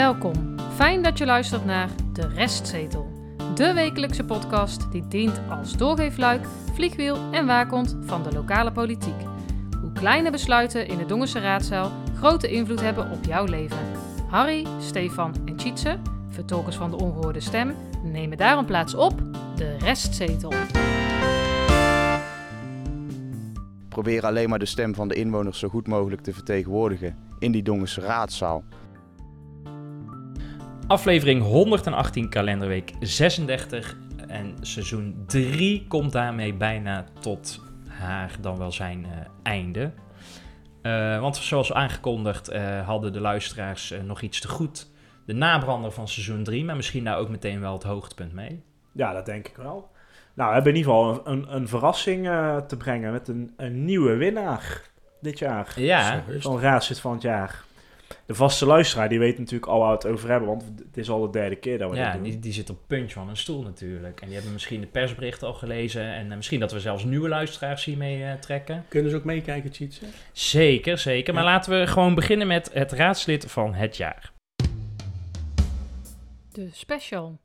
Welkom. Fijn dat je luistert naar De Restzetel. De wekelijkse podcast die dient als doorgeefluik, vliegwiel en waakhond van de lokale politiek. Hoe kleine besluiten in de Dongense raadzaal grote invloed hebben op jouw leven. Harry, Stefan en Tjitse, vertolkers van de ongehoorde stem, nemen daarom plaats op De Restzetel. Probeer alleen maar de stem van de inwoners zo goed mogelijk te vertegenwoordigen in die Dongense raadzaal. Aflevering 118, kalenderweek 36. En seizoen 3 komt daarmee bijna tot haar dan wel zijn eh, einde. Eh, want zoals aangekondigd eh, hadden de luisteraars nog iets te goed. De nabrander van seizoen 3, maar misschien daar ook meteen wel het hoogtepunt mee. Ja, dat denk ik wel. Nou, we hebben in ieder geval een, een, een verrassing te brengen met een, een nieuwe winnaar dit jaar. Ja, Van Raadslid van het jaar. De vaste luisteraar, die weet natuurlijk al waar we het over hebben, want het is al de derde keer dat we ja dit doen. die, die zit op het puntje van een stoel natuurlijk. En die hebben misschien de persberichten al gelezen. En eh, misschien dat we zelfs nieuwe luisteraars hiermee eh, trekken. Kunnen ze ook meekijken, Tjitse? Zeker, zeker. Maar laten we gewoon beginnen met het raadslid van het jaar. De special.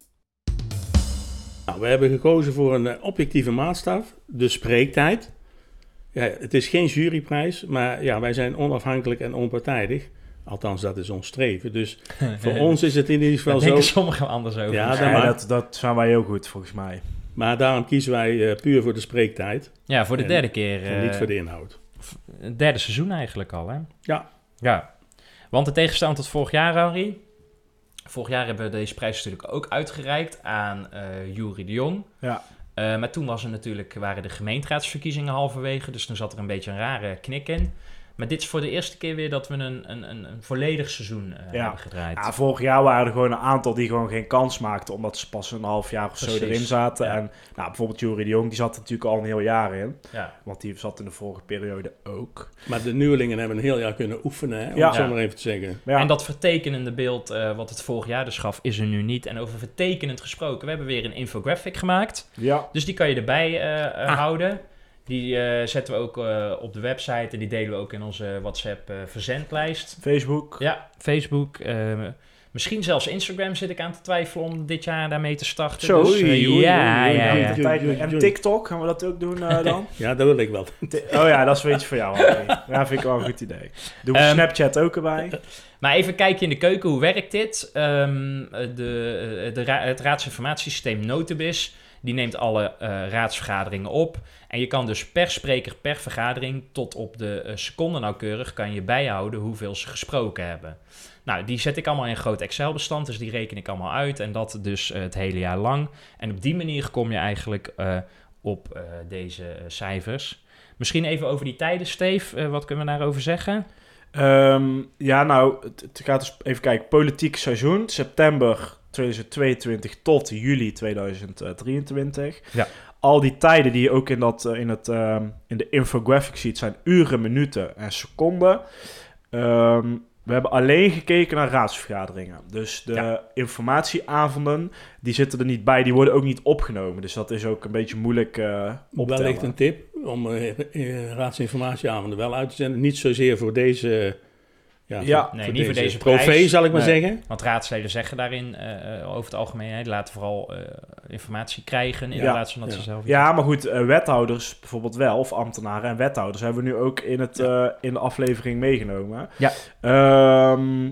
Nou, we hebben gekozen voor een eh, objectieve maatstaf, de spreektijd. Ja, het is geen juryprijs, maar ja, wij zijn onafhankelijk en onpartijdig. Althans, dat is ons streven. Dus voor ons is het in ieder geval zo. denken sommigen anders over. Ja, Ja, dat dat, zijn wij heel goed, volgens mij. Maar daarom kiezen wij eh, puur voor de spreektijd. Ja, voor de En- derde keer. en niet eh, voor de inhoud. Het derde seizoen eigenlijk al, hè? Ja. Ja. Want de tegenstand tot vorig jaar, Harry. Vorig jaar hebben we deze prijs natuurlijk ook uitgereikt aan eh Jury de Jong. Ja. Eh, maar toen was er natuurlijk, waren de gemeenteraadsverkiezingen halverwege. Dus toen zat er een beetje een rare knik in. Maar dit is voor de eerste keer weer dat we een, een, een, een volledig seizoen eh, Ja. hebben gedraaid. Ja, vorig jaar waren er gewoon een aantal die gewoon geen kans maakten, omdat ze pas een half jaar of zo erin zaten. ja. En nou, bijvoorbeeld Jury de Jong, die zat er natuurlijk al een heel jaar in. Ja. Want die zat in de vorige periode ook. Maar de nieuwelingen hebben een heel jaar kunnen oefenen, hè, om Ja. het zo maar even te zeggen. En dat vertekenende beeld eh, wat het vorig jaar dus gaf, is er nu niet. En over vertekenend gesproken, we hebben weer een infographic gemaakt. ja, Dus die kan je erbij eh, eh, Ah. houden. Die eh, zetten we ook eh, op de website en die delen we ook in onze WhatsApp eh, verzendlijst. Facebook. Ja, Facebook. misschien zelfs Instagram zit ik aan te twijfelen om dit jaar daarmee te starten. Zo. Dus, ja, ja, ja. En TikTok, gaan we dat ook doen eh, dan? Ja, dat wil ik wel. Oh ja, dat is weet je voor jou. Ja, vind ik wel een goed idee. Doen we Ehm, Snapchat ook erbij? Maar even kijken in de keuken, hoe werkt dit? Ehm, de, de ra- het raadsinformatiesysteem Notibis, die neemt alle eh, raadsvergaderingen op. En je kan dus per spreker, per vergadering, tot op de eh, seconde nauwkeurig, kan je bijhouden hoeveel ze gesproken hebben. Nou, die zet ik allemaal in een groot Excel-bestand, dus die reken ik allemaal uit. En dat dus eh, het hele jaar lang. En op die manier kom je eigenlijk op deze cijfers. Misschien even over die tijden, Steve. Wat kunnen we daarover zeggen? Ehm, ja, nou, het gaat dus even kijken. Politiek seizoen, september 2022 tot juli 2023. Ja. Al die tijden die je ook in, dat, eh, in, het, ehm, in de infographic ziet, zijn uren, minuten en seconden. Ehm, we hebben alleen gekeken naar raadsvergaderingen. Dus de Ja. informatieavonden, die zitten er niet bij. Die worden ook niet opgenomen. Dus dat is ook een beetje moeilijk eh op Wellicht een tip om eh, raadsinformatieavonden wel uit te zenden. Niet zozeer voor deze... Ja, Ja. Nee, niet voor deze trofee, prijs. zal ik maar Nee. zeggen. Want raadsleden zeggen daarin eh, eh, over het algemeen, hè, laten vooral eh, informatie krijgen in Ja. plaats van dat ze Ja. zelf... Ja, maar goed, wethouders bijvoorbeeld wel, of ambtenaren en wethouders hebben we nu ook in, het, eh, in de aflevering meegenomen. Ja. Ehm,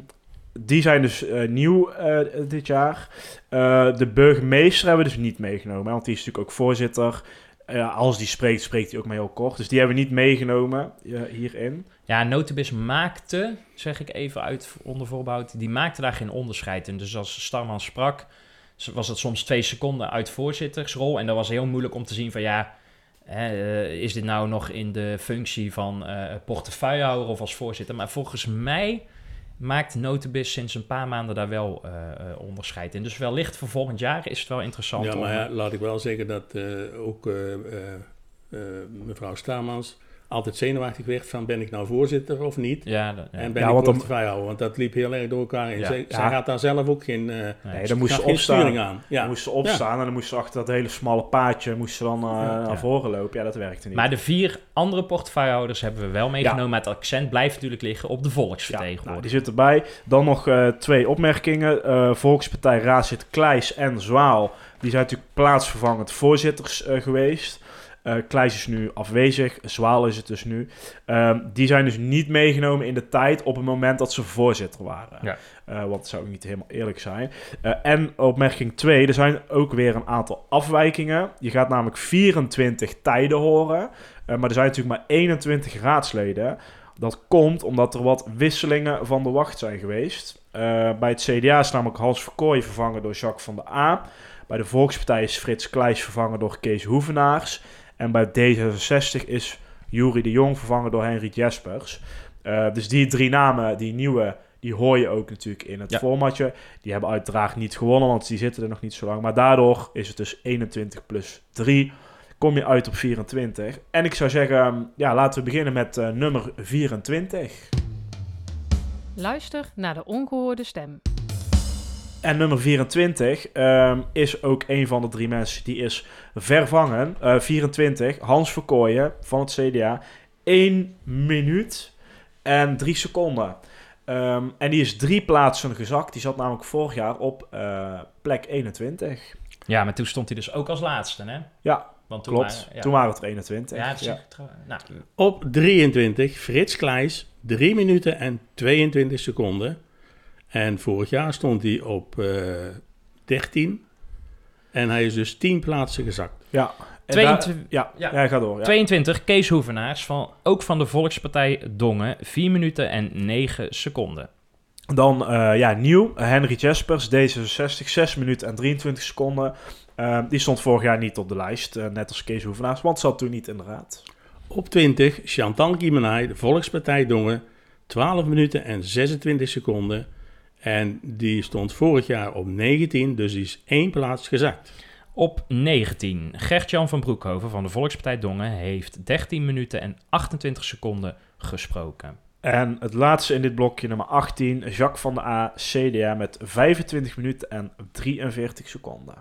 die zijn dus nieuw eh, dit jaar. Eh, de burgemeester hebben we dus niet meegenomen, want die is natuurlijk ook voorzitter. Eh, als die spreekt, spreekt hij ook maar heel kort. Dus die hebben we niet meegenomen hierin. Ja, Notibis maakte, zeg ik even uit onder voorbehoud, die maakte daar geen onderscheid in. Dus als Starman sprak, was het soms twee seconden uit voorzittersrol. En dat was heel moeilijk om te zien van ja, hè, eh, is dit nou nog in de functie van eh portefeuillehouder of als voorzitter? Maar volgens mij maakt Notibis sinds een paar maanden daar wel eh, onderscheid in. Dus wellicht voor volgend jaar is het wel interessant Ja, om... maar ja, laat ik wel zeggen dat ook mevrouw Stamans altijd zenuwachtig werd van ben ik nou voorzitter of niet. Ja, dat- ja. En ben Ja, ik portefeuillehouder, want dat liep heel erg door elkaar in. Ja. Zij, zij Ja. had daar zelf ook geen, eh Nee, dan moest had ze geen sturing opstaan. aan. Ja. Dan moest ze opstaan en dan moest ze achter dat hele smalle paadje moest ze dan eh, naar voren lopen. Ja, dat werkte niet. Maar de vier andere portefeuillehouders hebben we wel meegenomen. Maar het accent blijft natuurlijk liggen op de Ja, nou, volksvertegenwoordiger. die zit erbij. Dan nog eh, twee opmerkingen. Eh, Volkspartij Raadslid Kleijs en Zwaal. Die zijn natuurlijk plaatsvervangend voorzitters geweest. Eh Kleijs is nu afwezig. Zwaal is het dus nu. Ehm, die zijn dus niet meegenomen in de tijd op het moment dat ze voorzitter waren. Ja. Eh, want dat zou ook niet helemaal eerlijk zijn. Eh, en opmerking 2. Er zijn ook weer een aantal afwijkingen. Je gaat namelijk 24 tijden horen. Maar er zijn natuurlijk maar 21 raadsleden. Dat komt omdat er wat wisselingen van de wacht zijn geweest. Bij het CDA is namelijk Hans Verkooy vervangen door Jacques van der A. Bij de Volkspartij is Frits Kleijs vervangen door Kees Hoevenaars. En bij D66 is Jury de Jong vervangen door Henry Jespers. Eh, dus die drie namen, die nieuwe, die hoor je ook natuurlijk in het Ja. formatje. Die hebben uiteraard niet gewonnen, want die zitten er nog niet zo lang. Maar daardoor is het dus 21 plus 3. Kom je uit op 24. En ik zou zeggen, ja, laten we beginnen met eh, nummer 24. Luister naar de ongehoorde stem. En nummer 24 ehm, is ook een van de drie mensen die is vervangen. Eh 24, Hans Verkooyen van het CDA. 1 minuut en 3 seconden. Ehm, en die is drie plaatsen gezakt. Die zat namelijk vorig jaar op eh, plek 21. Ja, maar toen stond hij dus ook als laatste, hè? Ja, Want toen Klopt. waren- ja. Toen waren het er 21. Ja, nou, Op 23, Frits Kleijs, 3 minuten en 22 seconden. En vorig jaar stond hij op eh 13. En hij is dus 10 plaatsen gezakt. Ja. En 22 daar- ja, ja. ja. ga door. Ja. 22, Kees Hoevenaars, van, ook van de Volkspartij Dongen, 4 minuten en 9 seconden. Dan eh, ja, nieuw. Henry Jespers, D66, 6 minuten en 23 seconden. Ehm, die stond vorig jaar niet op de lijst, net als Kees Hoevenaars, want zat toen niet in de raad. Op 20, Chantal Giemenay, de Volkspartij Dongen, 12 minuten en 26 seconden. En die stond vorig jaar op 19, dus die is één plaats gezakt. Op 19, Gert-Jan van Broekhoven van de Volkspartij Dongen heeft 13 minuten en 28 seconden gesproken. En het laatste in dit blokje, nummer 18, Jacques van der A, CDA, met 25 minuten en 43 seconden.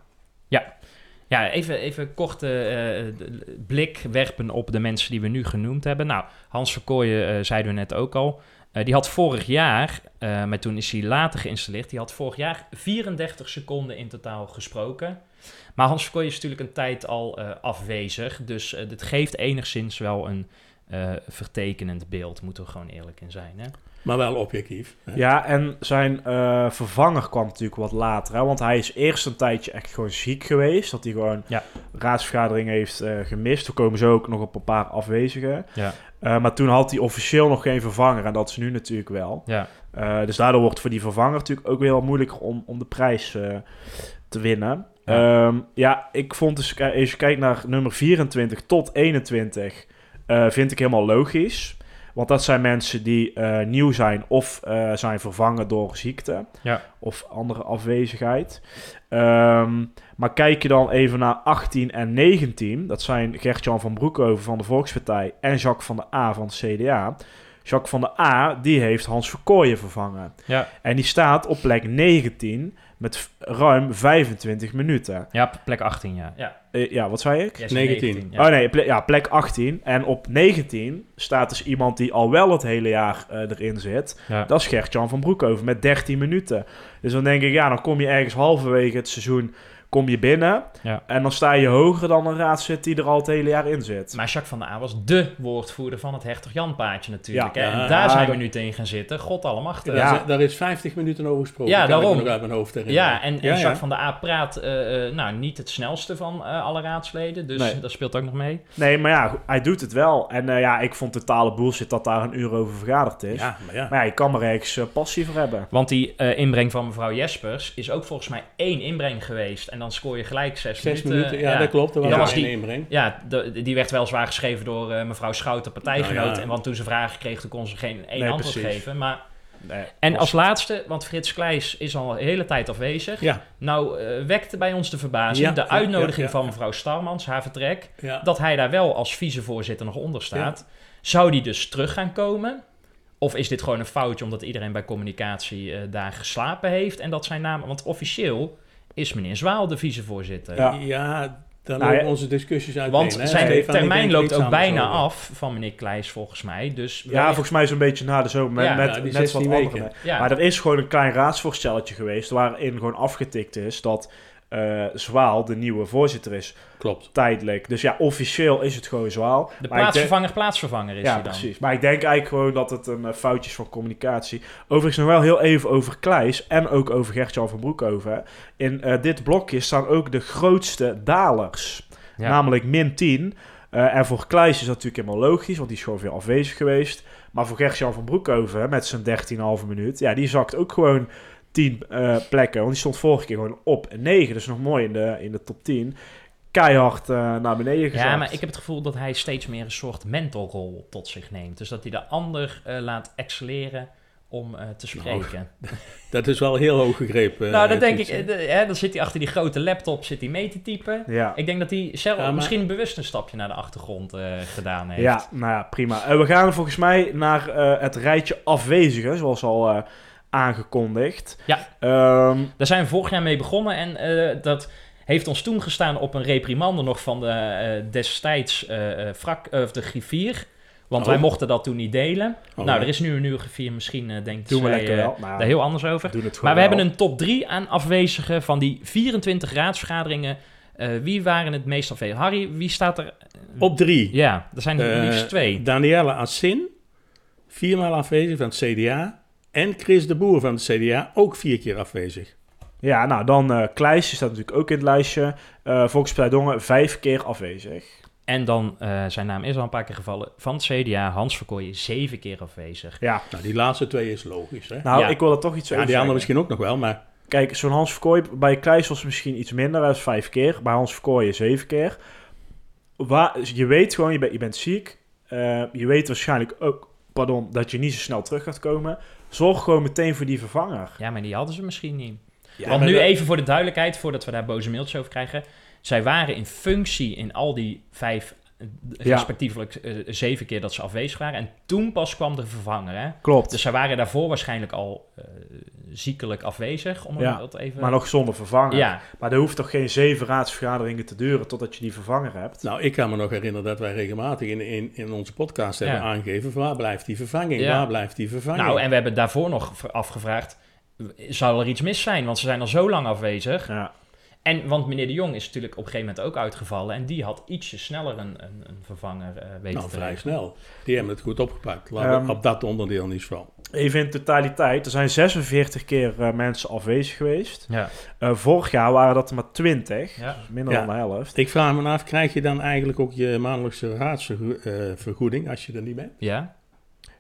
Ja, even, even korte eh, de- blik werpen op de mensen die we nu genoemd hebben. Nou, Hans Verkooyen eh, zeiden we net ook al. Eh, die had vorig jaar, eh, maar toen is hij later geïnstalleerd, die had vorig jaar 34 seconden in totaal gesproken. Maar Hans Verkooyen is natuurlijk een tijd al eh, afwezig, dus dit geeft enigszins wel een eh, vertekenend beeld, moeten we gewoon eerlijk in zijn. Hè? Maar wel objectief. hè. Ja, en zijn eh, vervanger kwam natuurlijk wat later. Hè, want hij is eerst een tijdje echt gewoon ziek geweest. Dat hij gewoon Ja. raadsvergaderingen heeft eh, gemist. Toen komen ze ook nog op een paar afwezigen. Ja. Eh, maar toen had hij officieel nog geen vervanger. En dat is nu natuurlijk wel. Ja, Eh, dus daardoor wordt voor die vervanger natuurlijk ook weer wel moeilijker om, om de prijs eh, te winnen. Ja. Ja. ja, ik vond dus, als je kijkt naar nummer 24 tot 21, eh, vind ik helemaal logisch. Want dat zijn mensen die nieuw zijn of zijn vervangen door ziekte Ja. of andere afwezigheid. Ehm, maar kijk je dan even naar 18 en 19, dat zijn Gert-Jan van Broekhoven van de Volkspartij en Jacques van der A van het CDA. Jacques van der A, die heeft Hans Verkooyen vervangen. ja, En die staat op plek 19 met ruim 25 minuten. ja op plek 18, ja. Ja, Eh, ja, wat zei ik? Jij zei 19. ja. Oh nee, ple- ja, plek 18. En op 19 staat dus iemand die al wel het hele jaar eh, erin zit. Ja. Dat is Gert-Jan van Broekhoven met 13 minuten. Dus dan denk ik, ja, dan kom je ergens halverwege het seizoen kom je binnen. Ja. En dan sta je hoger dan een raadslid die er al het hele jaar in zit. Maar Jacques van der A was dé woordvoerder van het Hertog Jan paardje natuurlijk. Ja. hè. en Ja, daar zijn we nu tegen gaan zitten. God allemachtig. Daar, daar is 50 minuten over gesproken. Ja, kan daarom. Ik me nog uit mijn hoofd herinneren. Ja, en, en Ja, ja. Jacques van der A praat eh, eh, nou, niet het snelste van eh, alle raadsleden. Dus Nee. dat speelt ook nog mee. Nee, maar ja, hij doet het wel. En eh, ja, ik vond totale bullshit dat daar een uur over vergaderd is. Ja, maar ja. Maar ja, je kan er ergens passie voor hebben. Want die eh, inbreng van mevrouw Jespers is ook volgens mij één inbreng geweest. En dan scoor je gelijk zes, Zes minuten. minuten, ja, dat klopt. Dat ja, was een die- inbreng. Ja, de- die werd weliswaar geschreven door eh, mevrouw Schouten, partijgenoot. Nou. En want toen ze vragen kreeg, toen kon ze geen één Nee, antwoord precies. geven. Maar, Nee, en als laatste, want Frits Kleijs is al een hele tijd afwezig. Ja, Nou, eh, wekte bij ons de verbazing Ja, de uitnodiging ja, van mevrouw Starmans, haar vertrek, ja. dat hij daar wel als vicevoorzitter nog onder staat. Zou die dus terug gaan komen? Of is dit gewoon een foutje omdat iedereen bij communicatie eh, daar geslapen heeft en dat zijn naam... Want officieel is meneer Zwaal de vicevoorzitter. Ja. Ja, dan Nou, lopen onze discussies uit. Want hè. zijn Stefan, termijn loopt ook bijna over. af van meneer Kleijs volgens mij. Dus Ja, volgens mij zo'n beetje na de zomer. Met, Ja, met, nou, net wat 16 andere. weken. Ja. Maar er is gewoon een klein raadsvoorstelletje geweest waarin gewoon afgetikt is dat eh, Zwaal de nieuwe voorzitter is Klopt. tijdelijk. Dus ja, officieel is het gewoon Zwaal. de Maar plaatsvervanger plaatsvervanger is Ja, hij dan. precies. Maar ik denk eigenlijk gewoon dat het een eh, foutje is van communicatie. Overigens nog wel heel even over Kleis en ook over Gertjan van Broekhoven. In eh, dit blokje staan ook de grootste dalers. Ja. Namelijk min 10. Eh, en voor Kleis is dat natuurlijk helemaal logisch, want die is gewoon veel afwezig geweest. Maar voor Gertjan van Broekhoven met zijn 13,5 minuut, ja, die zakt ook gewoon 10 eh, plekken. Want die stond vorige keer gewoon op 9. Dus nog mooi in de, in de top 10. Keihard eh, naar beneden gezakt. Ja, maar ik heb het gevoel dat hij steeds meer een soort mentorrol tot zich neemt. Dus dat hij de ander eh, laat excelleren om eh, te spreken. Dat is wel heel hoog gegrepen. nou, dan denk ik, hè, dan zit hij achter die grote laptop zit hij mee te typen. Ja. Ik denk dat hij zelf Ja, maar- misschien bewust een stapje naar de achtergrond eh, gedaan heeft. Ja, nou ja, prima. We gaan volgens mij naar eh, het rijtje afwezigen, zoals al eh, aangekondigd. Ja. Ehm, Daar zijn we vorig jaar mee begonnen en eh, dat heeft ons toen gestaan op een reprimande nog van de eh, destijds eh eh, of de griffier. Want Oh. wij mochten dat toen niet delen. Oh, nou, er is nu een nieuwe griffier. Misschien eh denkt doen zij. Nou, daar heel anders over. Maar we hebben een top 3 aan afwezigen van die 24 raadsvergaderingen. Wie waren het meest afwezig? Harry, wie staat er? Op drie. Ja, er zijn er liefst twee. Danielle Assin, viermaal afwezig van het CDA. En Chris de Boer van het CDA, ook vier keer afwezig. Ja, nou dan eh Kleis, die staat natuurlijk ook in het lijstje. Eh Volkspartij Dongen, vijf keer afwezig. En dan, eh, zijn naam is al een paar keer gevallen, van het CDA, Hans Verkooyen, zeven keer afwezig. Ja, Nou, die laatste twee is logisch, hè? nou Ja. ik wil er toch iets Ja, over die andere misschien ook nog wel, maar... Kijk, zo'n Hans Verkooy, bij Kleis was het misschien iets minder, dat is vijf keer. Bij Hans Verkooy zeven keer. Waar, je weet gewoon, je, bent je bent ziek. Eh, je weet waarschijnlijk ook, pardon, dat je niet zo snel terug gaat komen. Zorg gewoon meteen voor die vervanger. Ja, maar die hadden ze misschien niet. Ja, Want nu dat- even voor de duidelijkheid, voordat we daar boze mailtjes over krijgen. Zij waren in functie in al die vijf, Ja. respectievelijk eh, zeven keer dat ze afwezig waren. En toen pas kwam de vervanger, hè? Klopt. Dus zij waren daarvoor waarschijnlijk al eh, ziekelijk afwezig, om Ja, dat even... maar nog zonder vervanger. Ja, Maar er hoeft toch geen zeven raadsvergaderingen te duren totdat je die vervanger hebt. Nou, ik kan me nog herinneren dat wij regelmatig in, in, in onze podcast hebben Ja. aangegeven... van waar blijft die vervanging, Ja. waar blijft die vervanging? nou, en we hebben daarvoor nog afgevraagd, zou er iets mis zijn? Want ze zijn al zo lang afwezig. Ja. En, want meneer de Jong is natuurlijk op een gegeven moment ook uitgevallen. En die had ietsje sneller een, een, een vervanger eh weten nou, te vrij snel. Die hebben het goed opgepakt. Laten we op dat onderdeel niet van. Even in totaliteit, er zijn 46 keer eh, mensen afwezig geweest. Ja. Eh, vorig jaar waren dat er maar 20, Ja. minder Ja. dan de helft. Ik vraag me af, krijg je dan eigenlijk ook je maandelijkse raadsvergoeding als je er niet bent? ja?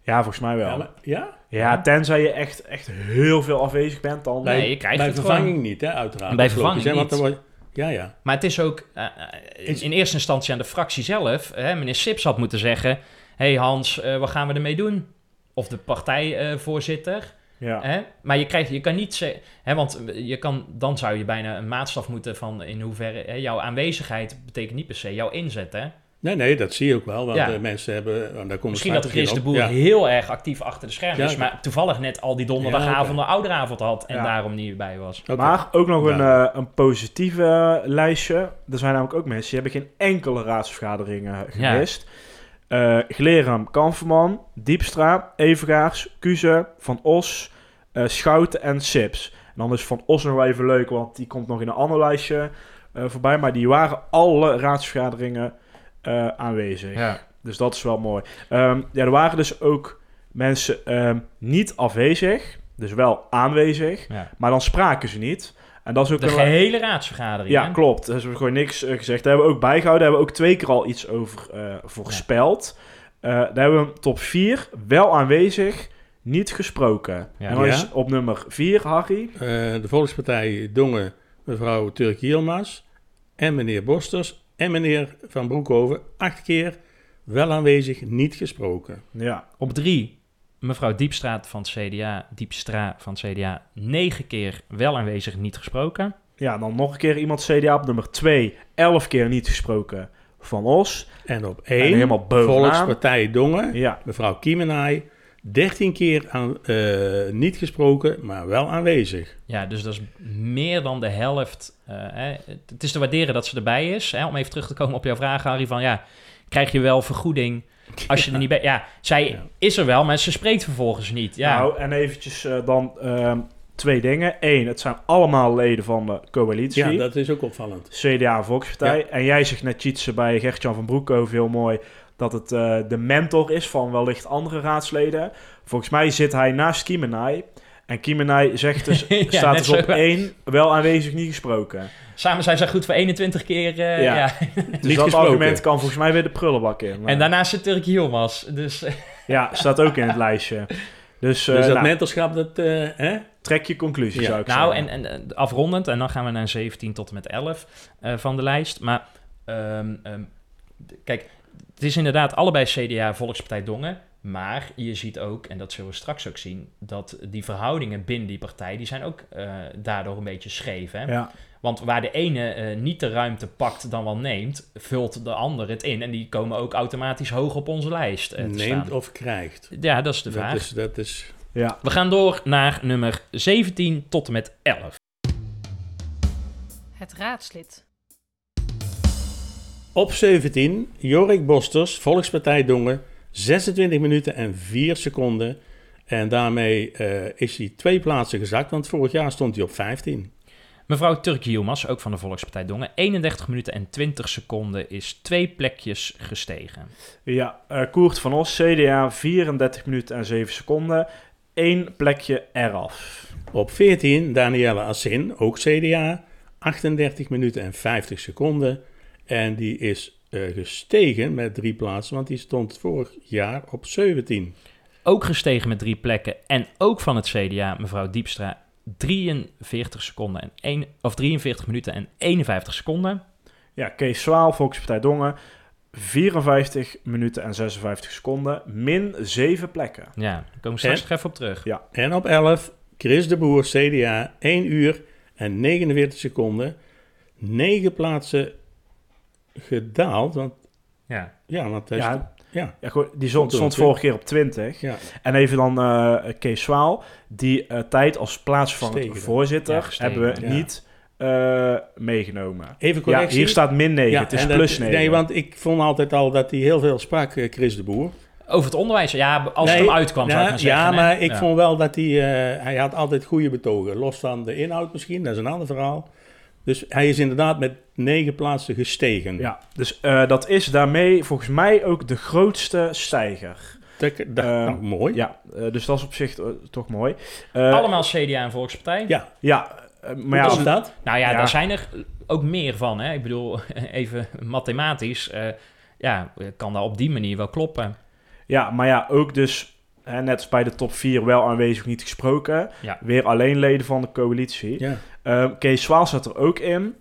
Ja, volgens mij wel. Ja, Ja, maar- ja? tenzij je echt, echt heel veel afwezig bent, dan... Nee, Bij- je krijgt bij het vervanging gewoon. niet, hè, uiteraard. Bij vervanging hè, want dan niet. Ja, ja. Maar het is ook eh, eh, Is- in eerste instantie aan de fractie zelf. Hè, meneer Sips had moeten zeggen: hey Hans, eh, wat gaan we ermee doen? Of de partijvoorzitter. Ja. hè? Maar je, krijgt, je kan niet zeggen, hè, want je kan, dan zou je bijna een maatstaf moeten van in hoeverre hè, jouw aanwezigheid betekent niet per se jouw inzet. Hè? Nee, nee, dat zie je ook wel. Want Ja. de mensen hebben... en daar Misschien dat Chris de Boer. Ja. heel erg actief achter de schermen Ja, is, maar toevallig net al die donderdagavond Ja, de ouderavond had en Ja. daarom niet bij was. Maar ook nog een, eh, een positieve eh, lijstje. Er zijn namelijk ook mensen die hebben geen enkele raadsvergadering eh, gemist. Eh Glerum, Kamferman, Diepstra, Evengaars, Kuze, Van Os, eh, Schouten en Sips. En dan is Van Os nog wel even leuk, want die komt nog in een ander lijstje eh, voorbij. Maar die waren alle raadsvergaderingen eh, aanwezig. Ja. Dus dat is wel mooi. Ehm, ja, er waren dus ook mensen ehm, niet afwezig, dus wel aanwezig, Ja. maar dan spraken ze niet. En dat is ook De een- gehele raadsvergadering. ja, hè? klopt. Hebben we gewoon niks eh, gezegd. Daar hebben we ook bijgehouden. Daar hebben we ook twee keer al iets over eh, voorspeld. Eh, daar hebben we een top 4 wel aanwezig, niet gesproken. Ja. En dan Ja. is op nummer 4 Harry. Eh, de Volkspartij Dongen, mevrouw Turk Hielma's en meneer Bosters en meneer Van Broekhoven acht keer wel aanwezig, niet gesproken. Ja, Op drie, mevrouw Diepstraat van het CDA, Diepstra van het CDA, negen keer wel aanwezig, niet gesproken. ja dan nog een keer iemand CDA op nummer 2, 11 keer niet gesproken. van Os. En op En één, helemaal bovenaan. Volkspartij Dongen, Ja, mevrouw Kiemenay, 13 keer aan, eh, niet gesproken, maar wel aanwezig. Ja, dus dat is meer dan de helft. eh, hè. Het is te waarderen dat ze erbij is. Hè? Om even terug te komen op jouw vraag, Harry. Van ja, krijg je wel vergoeding als je er niet bij... Ja, zij Ja. is er wel, maar ze spreekt vervolgens niet. Ja, nou en eventjes eh, dan ehm, twee dingen. Eén, het zijn allemaal leden van de coalitie. Ja, dat is ook opvallend. CDA en Volkspartij. En jij zegt net Tjitse bij Gertjan van Broekhoven heel mooi dat het eh, de mentor is van wellicht andere raadsleden. Volgens mij zit hij naast Kiemenai. En Kiemenai zegt dus, Ja, staat dus op één wel aanwezig, niet gesproken. samen zijn ze goed voor 21 keer. eh, Ja. ja. Dus Niet dat gesproken. argument kan volgens mij weer de prullenbak in. En daarnaast zit Turk Yilmaz. Dus eh, Ja, staat ook in het lijstje. Dus, eh, dus dat nou, mentorschap, dat, eh, hè? trek je conclusie, Ja. zou ik nou, zeggen. en, en eh, afrondend, en dan gaan we naar 17 tot en met 11 eh, van de lijst. Maar ehm, ehm, kijk, het is inderdaad allebei CDA, Volkspartij Dongen. Maar je ziet ook, en dat zullen we straks ook zien, dat die verhoudingen binnen die partij, die zijn ook eh, daardoor een beetje scheef. Hè? Ja, Want waar de ene eh, niet de ruimte pakt dan wel neemt, vult de ander het in. En die komen ook automatisch hoog op onze lijst eh, Neemt staan. of krijgt. Ja, dat is de Dat vraag. is, dat is, ja. We gaan door naar nummer 17 tot en met 11. Het raadslid. Op 17, Jorik Bosters, Volkspartij Dongen, 26 minuten en 4 seconden. En daarmee eh, is hij twee plaatsen gezakt, want vorig jaar stond hij op 15. Mevrouw Turk Yilmaz, ook van de Volkspartij Dongen, 31 minuten en 20 seconden is twee plekjes gestegen. Ja, eh, Koert van Os, CDA, 34 minuten en 7 seconden. Eén plekje eraf. Op 14, Danielle Assin, ook CDA, 38 minuten en 50 seconden. En die is eh, gestegen met drie plaatsen, want die stond vorig jaar op 17. Ook gestegen met drie plekken en ook van het CDA, mevrouw Diepstra, 43 seconden en 1, of 43 minuten en 51 seconden. Ja, Kees Zwaal, Volkspartij Dongen, 54 minuten en 56 seconden. Min 7 plekken. Ja, daar komen we straks En? nog even op terug. En op 11, Chris de Boer, CDA, 1 uur en 49 seconden. 9 plaatsen gedaald, want Ja. ja, want hij Ja, ja, ja goed, die stond, vorige keer op 20. ja. En even dan eh, Kees Zwaal, die eh, tijd als plaatsvervangend voorzitter Ja, hebben we ja. niet eh, meegenomen. Even Ja, correctie. hier staat min 9, Ja, het is dat- plus 9. Nee, want ik vond altijd al dat hij heel veel sprak, Chris de Boer. Over het onderwijs, ja, als het Nee, hem uitkwam, zou ik Ja, maar zeggen. ja, maar ik Ja. vond wel dat hij... eh, hij had altijd goede betogen. Los van de inhoud misschien, dat is een ander verhaal. Dus hij is inderdaad met negen plaatsen gestegen. Ja, dus eh, dat is daarmee volgens mij ook de grootste stijger. Dat, dat- Eh, nou, mooi. Ja, eh, dus dat is op zich eh, toch mooi. Eh, Allemaal CDA en Volkspartij. Ja, Ja, maar ja, komt dat? Nou ja, Ja. daar zijn er ook meer van. Hè? Ik bedoel, even mathematisch, eh, ja, kan dat op die manier wel kloppen. ja, maar ja, ook dus, hè, net als bij de top 4, wel aanwezig, niet gesproken. Ja. Weer alleen leden van de coalitie. Ja. Eh, Kees Zwaal zat er ook in.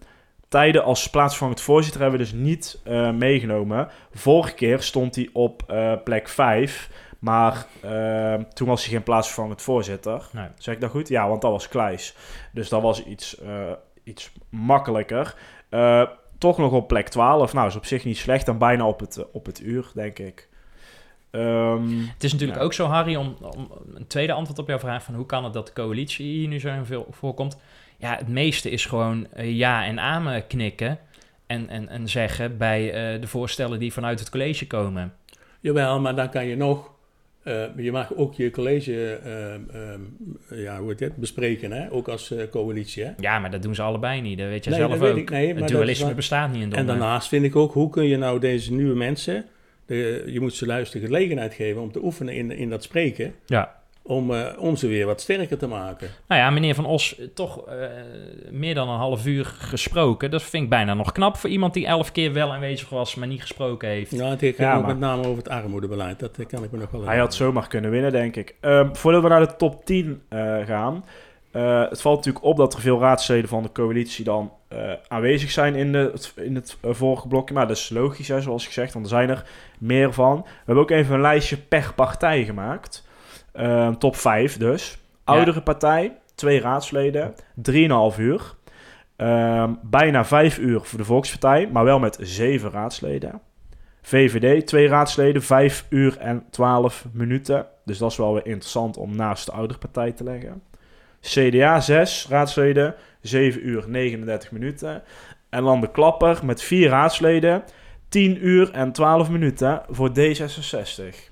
Tijden als plaatsvervangend voorzitter hebben we dus niet eh, meegenomen. Vorige keer stond hij op eh, plek 5. Maar eh, toen was hij geen plaatsvervangend voorzitter. Nee. Zeg ik dat goed? Ja, want dat was Kleis. Dus dat was iets, eh, iets makkelijker. Toch nog op plek 12. Nou, is op zich niet slecht. Dan bijna op het, op het uur, denk ik. Ehm, Het is natuurlijk Ja. ook zo, Harry, om, om een tweede antwoord op jouw vraag van hoe kan het dat de coalitie hier nu zo veel voorkomt. Ja, het meeste is gewoon eh, ja en amen knikken en, en, en zeggen bij eh, de voorstellen die vanuit het college komen. Jawel, maar dan kan je nog... eh, je mag ook je college eh, eh, ja, hoe heet het, bespreken, hè? ook als coalitie. Hè? Ja, maar dat doen ze allebei niet, dat weet je Nee, zelf dat weet ook. ik, nee, het dualisme bestaat niet in En Dongen. daarnaast vind ik ook, hoe kun je nou deze nieuwe mensen... De, je moet ze juist de gelegenheid geven om te oefenen in, in dat spreken... Ja. Om, eh, om ze weer wat sterker te maken. Nou ja, meneer Van Os, toch eh, meer dan een half uur gesproken. Dat vind ik bijna nog knap voor iemand die elf keer wel aanwezig was, maar niet gesproken heeft. Nou, het gaat Ja, maar- met name over het armoedebeleid. Dat eh, kan ik me nog wel Hij had zomaar kunnen winnen, denk ik. Ehm, voordat we naar de top 10 eh, gaan. eh, het valt natuurlijk op dat er veel raadsleden van de coalitie dan eh, aanwezig zijn in, de, het, in het vorige blokje. Maar dat is logisch, hè, zoals gezegd, want er zijn er meer van. We hebben ook even een lijstje per partij gemaakt. Ehm, top 5 dus. Oudere partij, twee raadsleden, 3,5 uur. Ehm, bijna vijf uur voor de Volkspartij, maar wel met zeven raadsleden. VVD, twee raadsleden, vijf uur en twaalf minuten. Dus dat is wel weer interessant om naast de oudere partij te leggen. CDA, zes raadsleden, 7 uur 39 minuten. En dan de klapper met vier raadsleden, 10 uur en 12 minuten voor D66.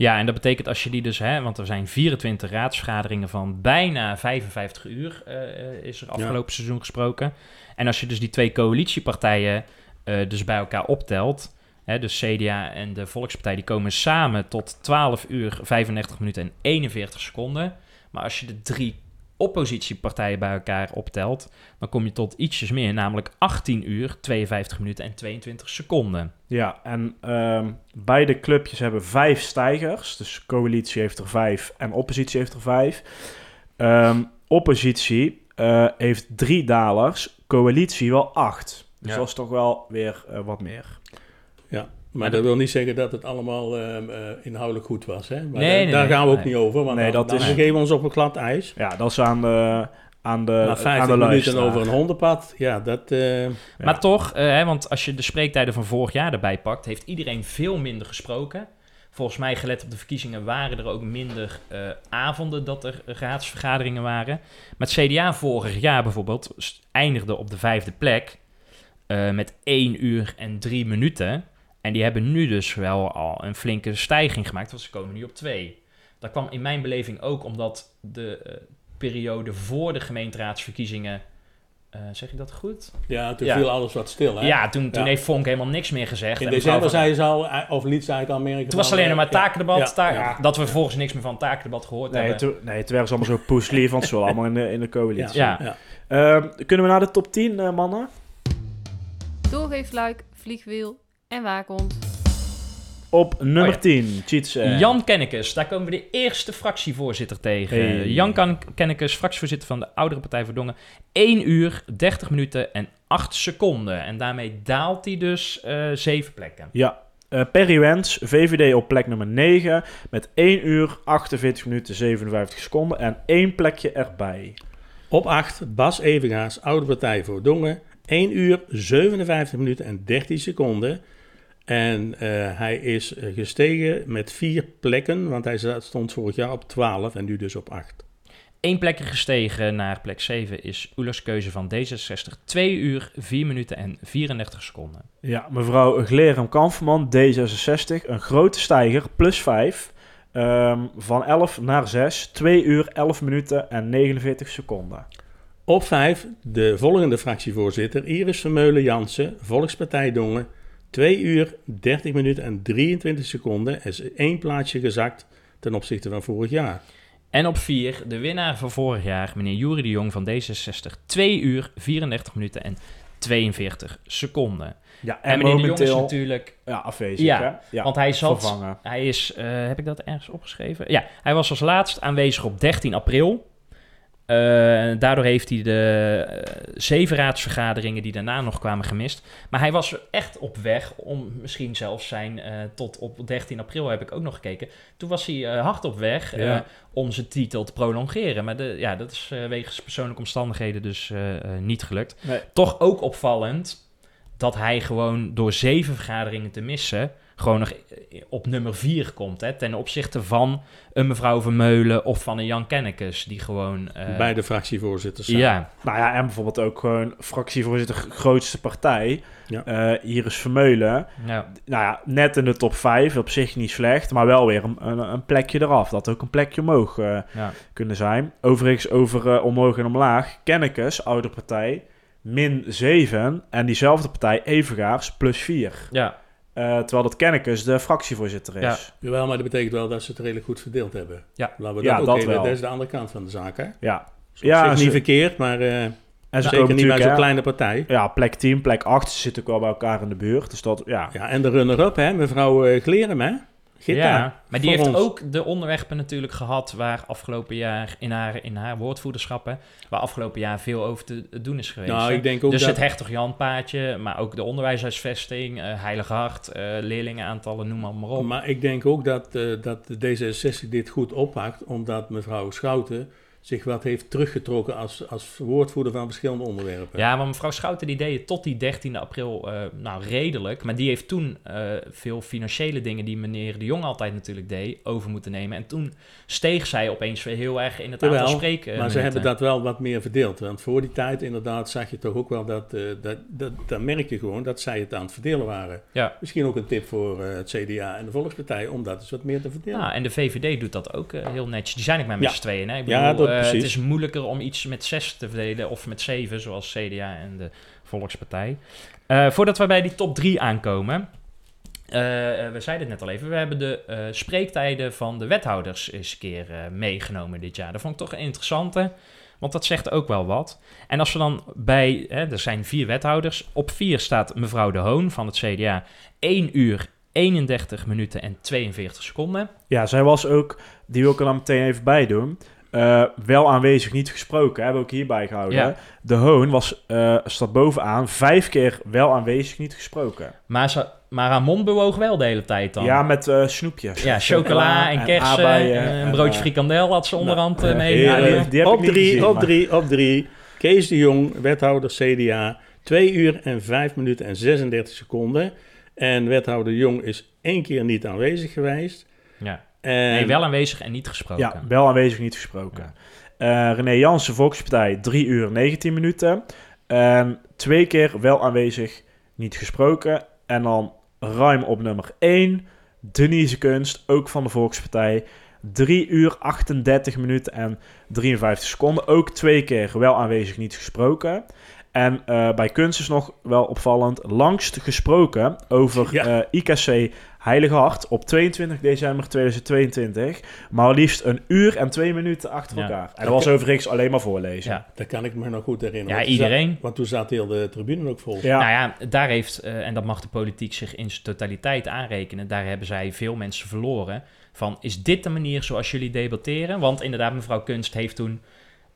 Ja, en dat betekent als je die dus, hè, want er zijn 24 raadsvergaderingen van bijna 55 uur, eh, eh, is er afgelopen seizoen gesproken. En als je dus die twee coalitiepartijen eh, dus bij elkaar optelt, hè, dus CDA en de Volkspartij, die komen samen tot 12 uur 35 minuten en 41 seconden. Maar als je de drie oppositiepartijen bij elkaar optelt, dan kom je tot ietsjes meer, namelijk 18 uur, 52 minuten en 22 seconden. Ja, en ehm, beide clubjes hebben vijf stijgers. Dus coalitie heeft er vijf en oppositie heeft er vijf. Ehm, oppositie eh, heeft drie dalers, coalitie wel acht. Dus Ja. dat is toch wel weer eh, wat meer. Maar dat wil niet zeggen dat het allemaal ehm, eh, inhoudelijk goed was. Hè? Maar Nee, daar, nee, daar nee, gaan we ook nee. niet over. Want Nee, dan, dat dan is- begeven we ons op een glad ijs. Ja, dat is aan de, aan de, Na aan 50 de minuten over een hondenpad. Ja, dat... eh, Ja. Maar toch, eh, hè, want als je de spreektijden van vorig jaar erbij pakt, heeft iedereen veel minder gesproken. Volgens mij, gelet op de verkiezingen, waren er ook minder eh, avonden dat er raadsvergaderingen waren. Maar het CDA vorig jaar bijvoorbeeld eindigde op de vijfde plek eh, met 1 uur en 3 minuten. En die hebben nu dus wel al een flinke stijging gemaakt, want ze komen nu op 2. Dat kwam in mijn beleving ook omdat de eh, periode voor de gemeenteraadsverkiezingen. eh, zeg je dat goed? ja, toen Ja. viel alles wat stil. Hè? Ja, toen, toen Ja. heeft Vonk helemaal niks meer gezegd. In En december zei ze al, of liet ze Toen was het van, alleen nog eh, maar ja, takendebat. ja, taak- ja. Dat we volgens niks meer van takendebat gehoord Nee, hebben. toen, nee, toen waren ze allemaal zo poeslief, want ze waren allemaal in de, in de coalitie. Ja. Ja. Ehm, kunnen we naar de top 10, eh, mannen? Doorgeefluik, vliegwiel en waakhond. Op nummer Oh ja. 10, Cheats. eh, Jan Kennekes, daar komen we de eerste fractievoorzitter tegen. Hey. Jan Kan- Kennekes, fractievoorzitter van de Oudere Partij voor Dongen. 1 uur, 30 minuten en 8 seconden. En daarmee daalt hij dus eh 7 plekken. Ja, eh Perry Wens, VVD op plek nummer 9 met 1 uur, 48 minuten, 57 seconden en één plekje erbij. Op 8, Bas Evengaas, Oude Partij voor Dongen. 1 uur, 57 minuten en 13 seconden. En eh, hij is eh, gestegen met vier plekken, want hij stond vorig jaar op 12 en nu dus op 8. Eén plekje gestegen naar plek 7 is Oelers keuze van D66. 2 uur, 4 minuten en 34 seconden. Ja, mevrouw Glerem Kamferman, D66, een grote stijger, plus 5. ehm, van 11 naar 6, 2 uur, 11 minuten en 49 seconden. Op 5, de volgende fractievoorzitter, Iris Vermeulen Jansen, Volkspartij Dongen. 2 uur, 30 minuten en 23 seconden. Er is één plaatsje gezakt ten opzichte van vorig jaar. En op 4 de winnaar van vorig jaar, meneer Jurie de Jong van D66. 2 uur, 34 minuten en 42 seconden. Ja, En, meneer de Jong is natuurlijk... ja, afwezig. Ja, hè? ja want hij zat... vervangen. Hij is... eh, heb ik dat ergens opgeschreven? Ja, hij was als laatst aanwezig op 13 april. Eh, daardoor heeft hij de eh, zeven raadsvergaderingen die daarna nog kwamen gemist. Maar hij was echt op weg om misschien zelfs zijn... eh, tot op 13 april heb ik ook nog gekeken. Toen was hij hard op weg Ja. om zijn titel te prolongeren. Maar de, ja, dat is wegens persoonlijke omstandigheden dus niet gelukt. Nee. Toch ook opvallend dat hij gewoon door zeven vergaderingen te missen... gewoon nog eh, op nummer vier komt. Hè, ten opzichte van een mevrouw Vermeulen of van een Jan Kennekes... die gewoon... eh, Bij de fractievoorzitters. samen. ja, Nou ja, en bijvoorbeeld ook gewoon fractievoorzitter grootste partij, Ja. eh, Iris Vermeulen. ja. Nou ja, net in de top 5, op zich niet slecht, maar wel weer een, een, een plekje eraf. Dat ook een plekje omhoog eh, ja. kunnen zijn. Overigens over omhoog en omlaag. Kennekes, oude partij, min 7. En diezelfde partij, Evengaars, plus 4. ja. Eh, terwijl dat Kennekes de fractievoorzitter is. Ja. Jawel, maar dat betekent wel dat ze het redelijk goed verdeeld hebben. Ja. Laten we Ja, dat, ook dat wel. Dat is de andere kant van de zaak, hè? Ja, Is op Ja, ze- niet verkeerd, maar eh, en ze zeker komen niet bij zo'n kleine partij. Ja, plek 10, plek 8 ze zitten ook wel bij elkaar in de buurt. Dus dat, ja. Ja, en de runner-up, hè? Mevrouw eh Glerem, hè? Ja, maar die heeft ons. ook de onderwerpen natuurlijk gehad waar afgelopen jaar in haar, in haar woordvoerderschappen, waar afgelopen jaar veel over te doen is geweest. Nou, hè. ik denk ook dus dat... het Hertog Jan paadje, maar ook de onderwijshuisvesting, eh Heilig Hart, eh, leerlingenaantallen, noem maar, maar op. Maar ik denk ook dat, eh, dat de D66 dit goed oppakt, omdat mevrouw Schouten zich wat heeft teruggetrokken als, als woordvoerder van verschillende onderwerpen. Ja, maar mevrouw Schouten die deed het tot die 13 april uh, nou redelijk. Maar die heeft toen uh, veel financiële dingen die meneer De Jong altijd natuurlijk deed, over moeten nemen. En toen steeg zij opeens weer heel erg in het aantal spreken. Maar ze hebben dat wel wat meer verdeeld. Want voor die tijd inderdaad zag je toch ook wel dat, uh, dat, dat, dat merk je gewoon dat zij het aan het verdelen waren. Ja. Misschien ook een tip voor het CDA en de Volkspartij om dat eens wat meer te verdelen. Ja, en de VVD doet dat ook heel netjes. Die zijn ik maar met Ja. z'n tweeën. Hè? Ik bedoel, Ja, dat eh, het is moeilijker om iets met zes te verdelen of met zeven, zoals CDA en de Volkspartij. Eh, voordat we bij die top drie aankomen, eh, we zeiden het net al even, we hebben de spreektijden van de wethouders eens een keer meegenomen dit jaar. Dat vond ik toch een interessante, want dat zegt ook wel wat. En als we dan bij, hè, er zijn vier wethouders, op vier staat mevrouw De Hoon van het CDA, 1 uur 31 minuten en 42 seconden. Ja, zij was ook, die wil ik er dan meteen even bij doen. Eh, wel aanwezig, niet gesproken, hebben we ook hierbij gehouden. Ja. De Hoon was, eh, staat bovenaan, vijf keer wel aanwezig, niet gesproken. Maar, ze, maar haar mond bewoog wel de hele tijd dan. Ja, met eh, snoepjes. Ja, chocola en kersen aardbeien en een en, broodje frikandel had ze onderhand nou, eh, mee. ja, die- die op, drie, gezien, op maar- drie, op drie. Kees de Jong, wethouder CDA, 2 uur en 5 minuten en 36 seconden. En wethouder Jong is één keer niet aanwezig geweest. Ja. Nee, wel aanwezig en niet gesproken. Ja, wel aanwezig, niet gesproken. Eh, René Jansen, Volkspartij, 3 uur 19 minuten. En twee keer wel aanwezig, niet gesproken. En dan ruim op nummer 1, Denise Kunst, ook van de Volkspartij. 3 uur 38 minuten en 53 seconden. Ook twee keer wel aanwezig, niet gesproken. En eh, bij Kunst is nog wel opvallend, langst gesproken over Ja. eh, IKC Heilige Hart op 22 december 2022. Maar liefst een uur en twee minuten achter Ja. elkaar. En dat was overigens alleen maar voorlezen. Ja. dat kan ik me nog goed herinneren. Ja, Want toen zat- iedereen. want toen zat heel de tribune ook vol. Ja. Nou ja, daar heeft, eh, en dat mag de politiek zich in zijn totaliteit aanrekenen, daar hebben zij veel mensen verloren. Van, is dit de manier zoals jullie debatteren? Want inderdaad, mevrouw Kunst heeft toen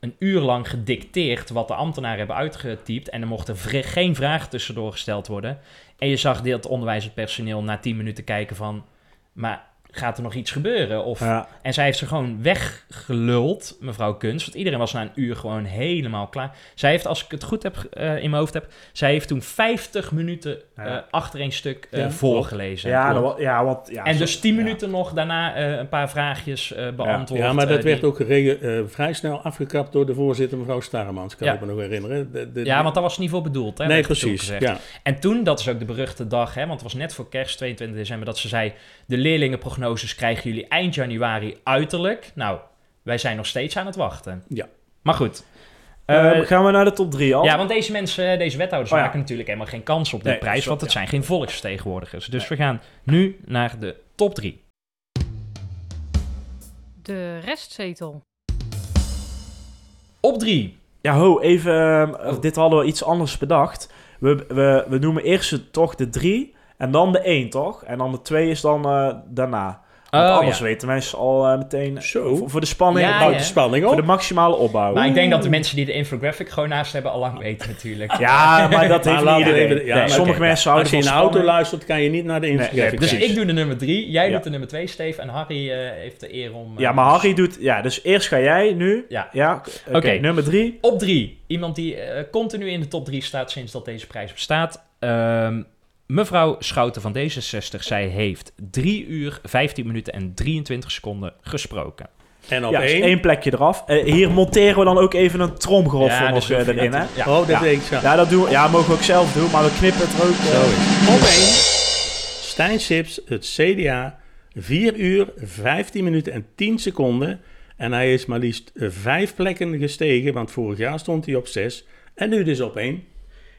een uur lang gedicteerd wat de ambtenaren hebben uitgetypt. En er mochten geen vragen tussendoor gesteld worden. En je zag dat onderwijzend personeel na tien minuten kijken van... Maar gaat er nog iets gebeuren? Of, Ja. En zij heeft ze gewoon weggeluld, mevrouw Kunst. Want iedereen was na een uur gewoon helemaal klaar. Zij heeft, als ik het goed heb eh, in mijn hoofd heb... Zij heeft toen 50 minuten eh achter een stuk eh, Ja, voorgelezen. Ja, ja, want, ja, en dus 10 ja. minuten nog daarna een paar vraagjes beantwoord. Ja, maar dat werd ook vrij snel afgekapt door de voorzitter, mevrouw Staremans, kan ik me nog herinneren. De, de- Ja, want dat was niet voor bedoeld. Hè, nee, precies. En toen, dat is ook de beruchte dag, hè, want het was net voor kerst, 22 december, dat ze zei: De krijgen jullie eind januari uiterlijk. Nou, wij zijn nog steeds aan het wachten. Ja. Maar goed. Eh, Eh, gaan we naar de top 3 al? ja, want deze mensen, deze wethouders Oh ja. maken natuurlijk helemaal geen kans op de Nee, prijs, zo- want het ja. zijn geen volksvertegenwoordigers. Dus we gaan nu naar de top 3. De restzetel. Op 3. Ja, ho, even. Oh. Dit hadden we iets anders bedacht. We, we, we noemen eerst het- toch de 3 en dan de 1, toch? En dan de 2 is dan eh, daarna. Want Oh, anders ja. weten mensen al eh, meteen. Zo. Voor, voor de spanning. Ja, Houdt ja. de spanning Voor de op. maximale opbouw. Maar ik denk dat de mensen die de infographic gewoon naast hebben al lang weten natuurlijk. Ja, maar dat heeft Maar niet iedereen. even- ja, Nee, maar sommige mensen Als houden je in de auto luistert, kan je niet naar de infographic nee, Dus precies. ik doe de nummer 3, jij Ja. doet de nummer 2, Steve. En Harry eh, heeft de eer om... eh, Ja, maar Harry doet... Ja, dus eerst ga jij nu. Ja. Ja, oké. Oké. nummer 3. Op 3, iemand die eh, continu in de top 3 staat sinds dat deze prijs bestaat. Ehm, mevrouw Schouten van D66, zij heeft 3 uur, 15 minuten en 23 seconden gesproken. En op Ja, dus één. één plekje eraf. Eh, hier monteren we dan ook even een tromgeroffel Ja, nog dus eh, erin, hè? natuurlijk- Oh, dat Ja. weet ik zo. Ja, dat doen we. Ja, mogen we ook zelf doen, maar we knippen het er ook. eh, Zo is het. Op één. Stijn Sips, het CDA, 4 uur, 15 minuten en 10 seconden. En hij is maar liefst vijf plekken gestegen, want vorig jaar stond hij op 6. En nu dus op 1.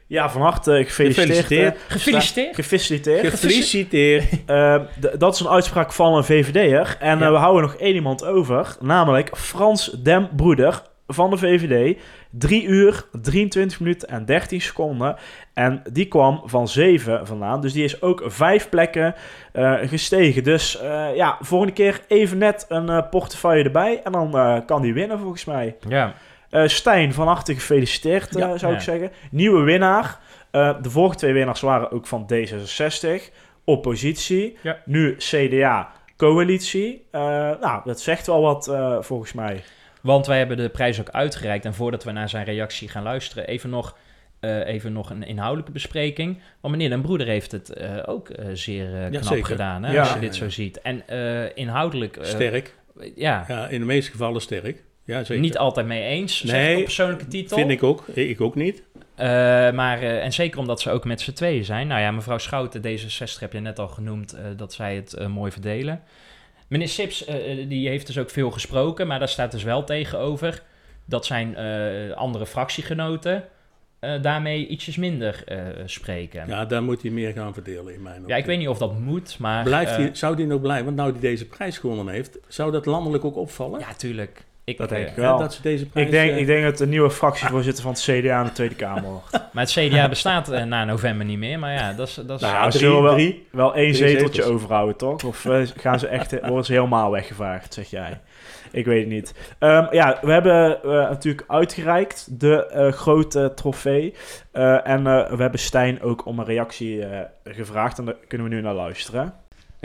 Ja, van harte gefeliciteerd. Gefeliciteerd. Gefeliciteerd. Gefeliciteerd. Gefeliciteerd. Eh, dat is een uitspraak van een VVD'er. En eh, we houden nog één iemand over. Namelijk Frans Den Broeder van de VVD. 3 uur, 23 minuten en 13 seconden. En die kwam van 7 vandaan. Dus die is ook vijf plekken eh, gestegen. Dus eh, ja, volgende keer even net een eh, portefeuille erbij. En dan eh, kan die winnen volgens mij. Ja. Eh, Stijn, van harte gefeliciteerd, eh, Ja. zou Ja. ik zeggen. Nieuwe winnaar. Eh, de vorige twee winnaars waren ook van D66. Oppositie. Ja. Nu CDA, coalitie. Eh, nou, dat zegt wel wat eh, volgens mij. Want wij hebben de prijs ook uitgereikt. En voordat we naar zijn reactie gaan luisteren, even nog, eh, even nog een inhoudelijke bespreking. Want meneer Den Broeder heeft het eh, ook eh, zeer knap gedaan, hè, Ja. als je dit zo ziet. En eh, inhoudelijk, eh, Sterk. ja, Ja, in de meeste gevallen sterk. Ja, zeker. niet altijd mee eens, Nee, op persoonlijke titel. Vind ik ook. Ik ook niet. Eh, maar, eh, en zeker omdat ze ook met z'n tweeën zijn. Nou ja, mevrouw Schouten, D66 heb je net al genoemd, eh, dat zij het mooi verdelen. Meneer Sips, die heeft dus ook veel gesproken, maar daar staat dus wel tegenover dat zijn andere fractiegenoten daarmee ietsjes minder spreken. Ja. Ja, daar moet hij meer gaan verdelen in mijn opinie. ik weet niet of dat moet, maar... Blijft hij, zou die nog blijven? Want nou die deze prijs gewonnen heeft, zou dat landelijk ook opvallen? Ja, tuurlijk. Ik, Dat denk eh, ik wel. dat ze deze prijs... Ik denk, eh, ik denk dat de nieuwe fractievoorzitter van het CDA in de Tweede Kamer wordt. Maar het CDA bestaat eh, na november niet meer, maar ja, dat is... Dat is Nou, ja, drie, zullen wel- drie. Wel één zeteltje zetels. overhouden, toch? Of eh, gaan ze echt, worden ze helemaal weggevaagd, zeg jij? Ik weet het niet. Ehm, ja, we hebben eh, natuurlijk uitgereikt de eh, grote trofee. Eh, en eh, we hebben Stijn ook om een reactie eh, gevraagd. En daar kunnen we nu naar luisteren.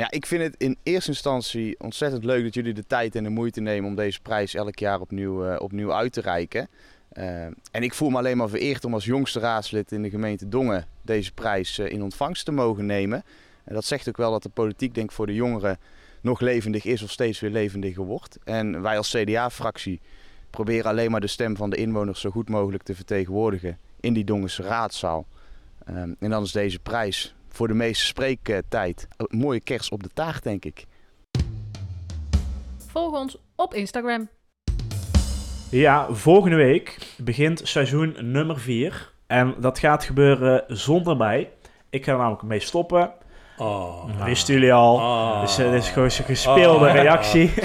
Ja, ik vind het in eerste instantie ontzettend leuk dat jullie de tijd en de moeite nemen om deze prijs elk jaar opnieuw, eh, opnieuw uit te reiken. Eh, en ik voel me alleen maar vereerd om als jongste raadslid in de gemeente Dongen deze prijs eh, in ontvangst te mogen nemen. En dat zegt ook wel dat de politiek denk ik voor de jongeren nog levendig is of steeds weer levendiger wordt. En wij als CDA-fractie proberen alleen maar de stem van de inwoners zo goed mogelijk te vertegenwoordigen in die Dongense raadzaal. Eh, en dan is deze prijs voor de meeste spreektijd een mooie kers op de taart, denk ik. Volg ons op Instagram. Ja, volgende week begint seizoen nummer 4. En dat gaat gebeuren zonder mij. Ik ga er namelijk mee stoppen. Oh. Dat wisten jullie al. Oh. Dus eh, dit is gewoon een gespeelde Oh. reactie.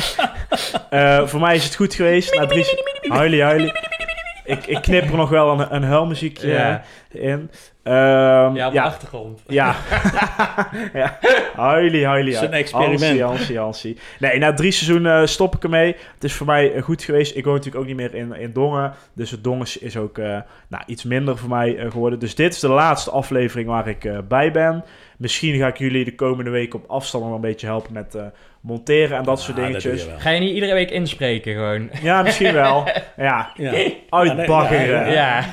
Eh, voor mij is het goed geweest. Na drie... Huilie, huilie. Ik, ik knip er nog wel een, een huilmuziekje Ja. in. Ehm, ja, op de achtergrond. ja. ja. Huilie, huilie. Het is een experiment. Hansie. Nee, na drie seizoenen eh, stop ik ermee. Het is voor mij eh, goed geweest. Ik woon natuurlijk ook niet meer in, in Dongen. Dus het Dongen is ook eh, nou, iets minder voor mij eh, geworden. Dus dit is de laatste aflevering waar ik eh, bij ben. Misschien ga ik jullie de komende week op afstand nog een beetje helpen met eh, monteren en dat soort dingetjes. je. Ga je niet iedere week inspreken gewoon? Ja, misschien wel. Ja, Ja. uitbaggeren. Ja.